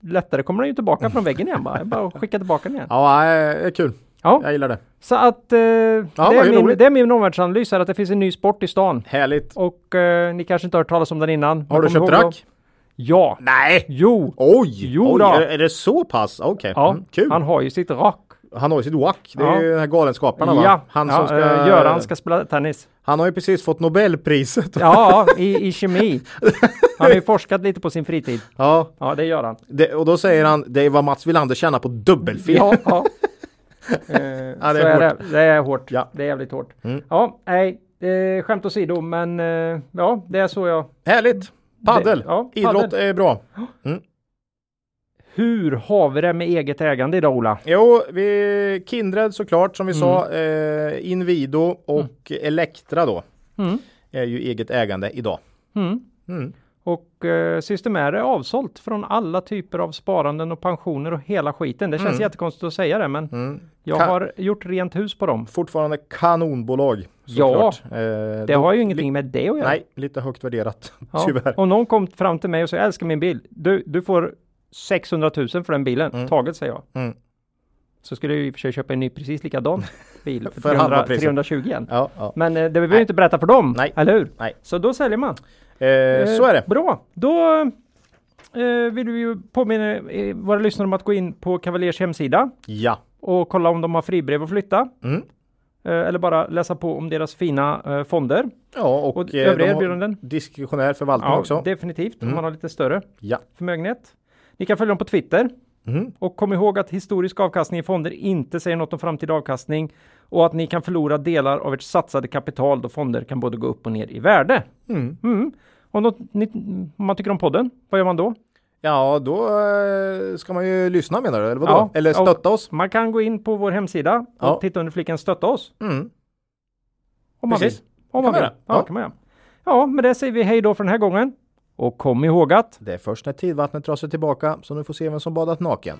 lättare kommer den ju tillbaka från väggen igen bara. Bara skicka tillbaka den igen. Ja, det är kul. Ja, Jag gillar det. så att eh, det, vad är min, det är min omvärldsanalys här att det finns en ny sport i stan. Härligt. Och eh, ni kanske inte har hört talas om den innan. Har du köpt rack? Ja. Nej! Jo. Oj! Jo Oj, då. är, är det så pass? Okej. Ja, Mm, kul. han har ju sitt rack. Han har ju sitt wack. Det är Ja. ju den här galenskaparna va? Ja, Han ja, som ska... eh, Göran ska spela tennis. Han har ju precis fått Nobelpriset. Ja, i, i kemi. Han har ju forskat lite på sin fritid. Ja, Ja, det gör han. det, och då säger han det är vad Mats Wilander tjänar på dubbelfel. Ja, ja. <laughs> Eh, är så är hårt. det. Det är hårt. Ja. Det är jävligt hårt. Mm. Ja, nej, eh, skämt åsido, men eh, ja, det är så jag... Härligt! Paddel! Det- ja, Idrott är bra. Hur har vi det med eget ägande idag, Ola? Jo, vi Kindred såklart som vi Mm. sa. Eh, Invido och Elektra då. Mm. Är ju eget ägande idag. Mm. Mm. Och eh, Systemair är avsålt från alla typer av sparanden och pensioner och hela skiten. Det känns Mm. jättekonstigt att säga det, men Mm. jag Ka- har gjort rent hus på dem. Fortfarande kanonbolag. Ja. Eh, Det då- har ju ingenting med det att göra. Nej, lite högt värderat. <laughs> Ja. Tyvärr. Om någon kom fram till mig och sa jag älskar min bil. Du, du får 600 000 för den bilen. Mm. Taget säger jag. Mm. Så skulle jag i och för sig köpa en ny precis likadan <laughs> bil för, För halva 300, priset. 320 igen. Ja, ja. Men eh, det behöver vi inte berätta för dem. Nej. Eller hur? Nej. Så då säljer man. Eh, så är det. Bra. Då eh, vill vi ju påminna eh, våra lyssnare om att gå in på Cavaliers hemsida Ja. och kolla om de har fribrev att flytta. Mm. Eh, eller bara läsa på om deras fina eh, fonder. Ja, och, Och eh, övriga erbjudanden? diskretionär förvaltning också. definitivt. Om Mm. man har lite större Ja. förmögenhet. Ni kan följa dem på Twitter. Mm. Och kom ihåg att historisk avkastning i fonder inte säger något om framtida avkastning och att ni kan förlora delar av ert satsade kapital då fonder kan både gå upp och ner i värde. Mm. Mm. Om, något, om man tycker om podden, vad gör man då? Ja, då eh, ska man ju lyssna menar du, eller vadå? Ja, eller stötta oss. Man kan gå in på vår hemsida och Ja. titta under fliken stötta oss. Mm. Om man Precis. vill. Om man vill. Ja, Ja. kan man. Ja, med det säger vi hej då för den här gången. Och kom ihåg att Det är först när tidvattnet drar sig tillbaka som du får se vem som badat naken.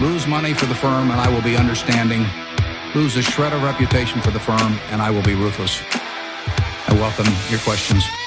Lose money for the firm and I will be understanding. Lose a shred of reputation for the firm and I will be ruthless. I welcome your questions.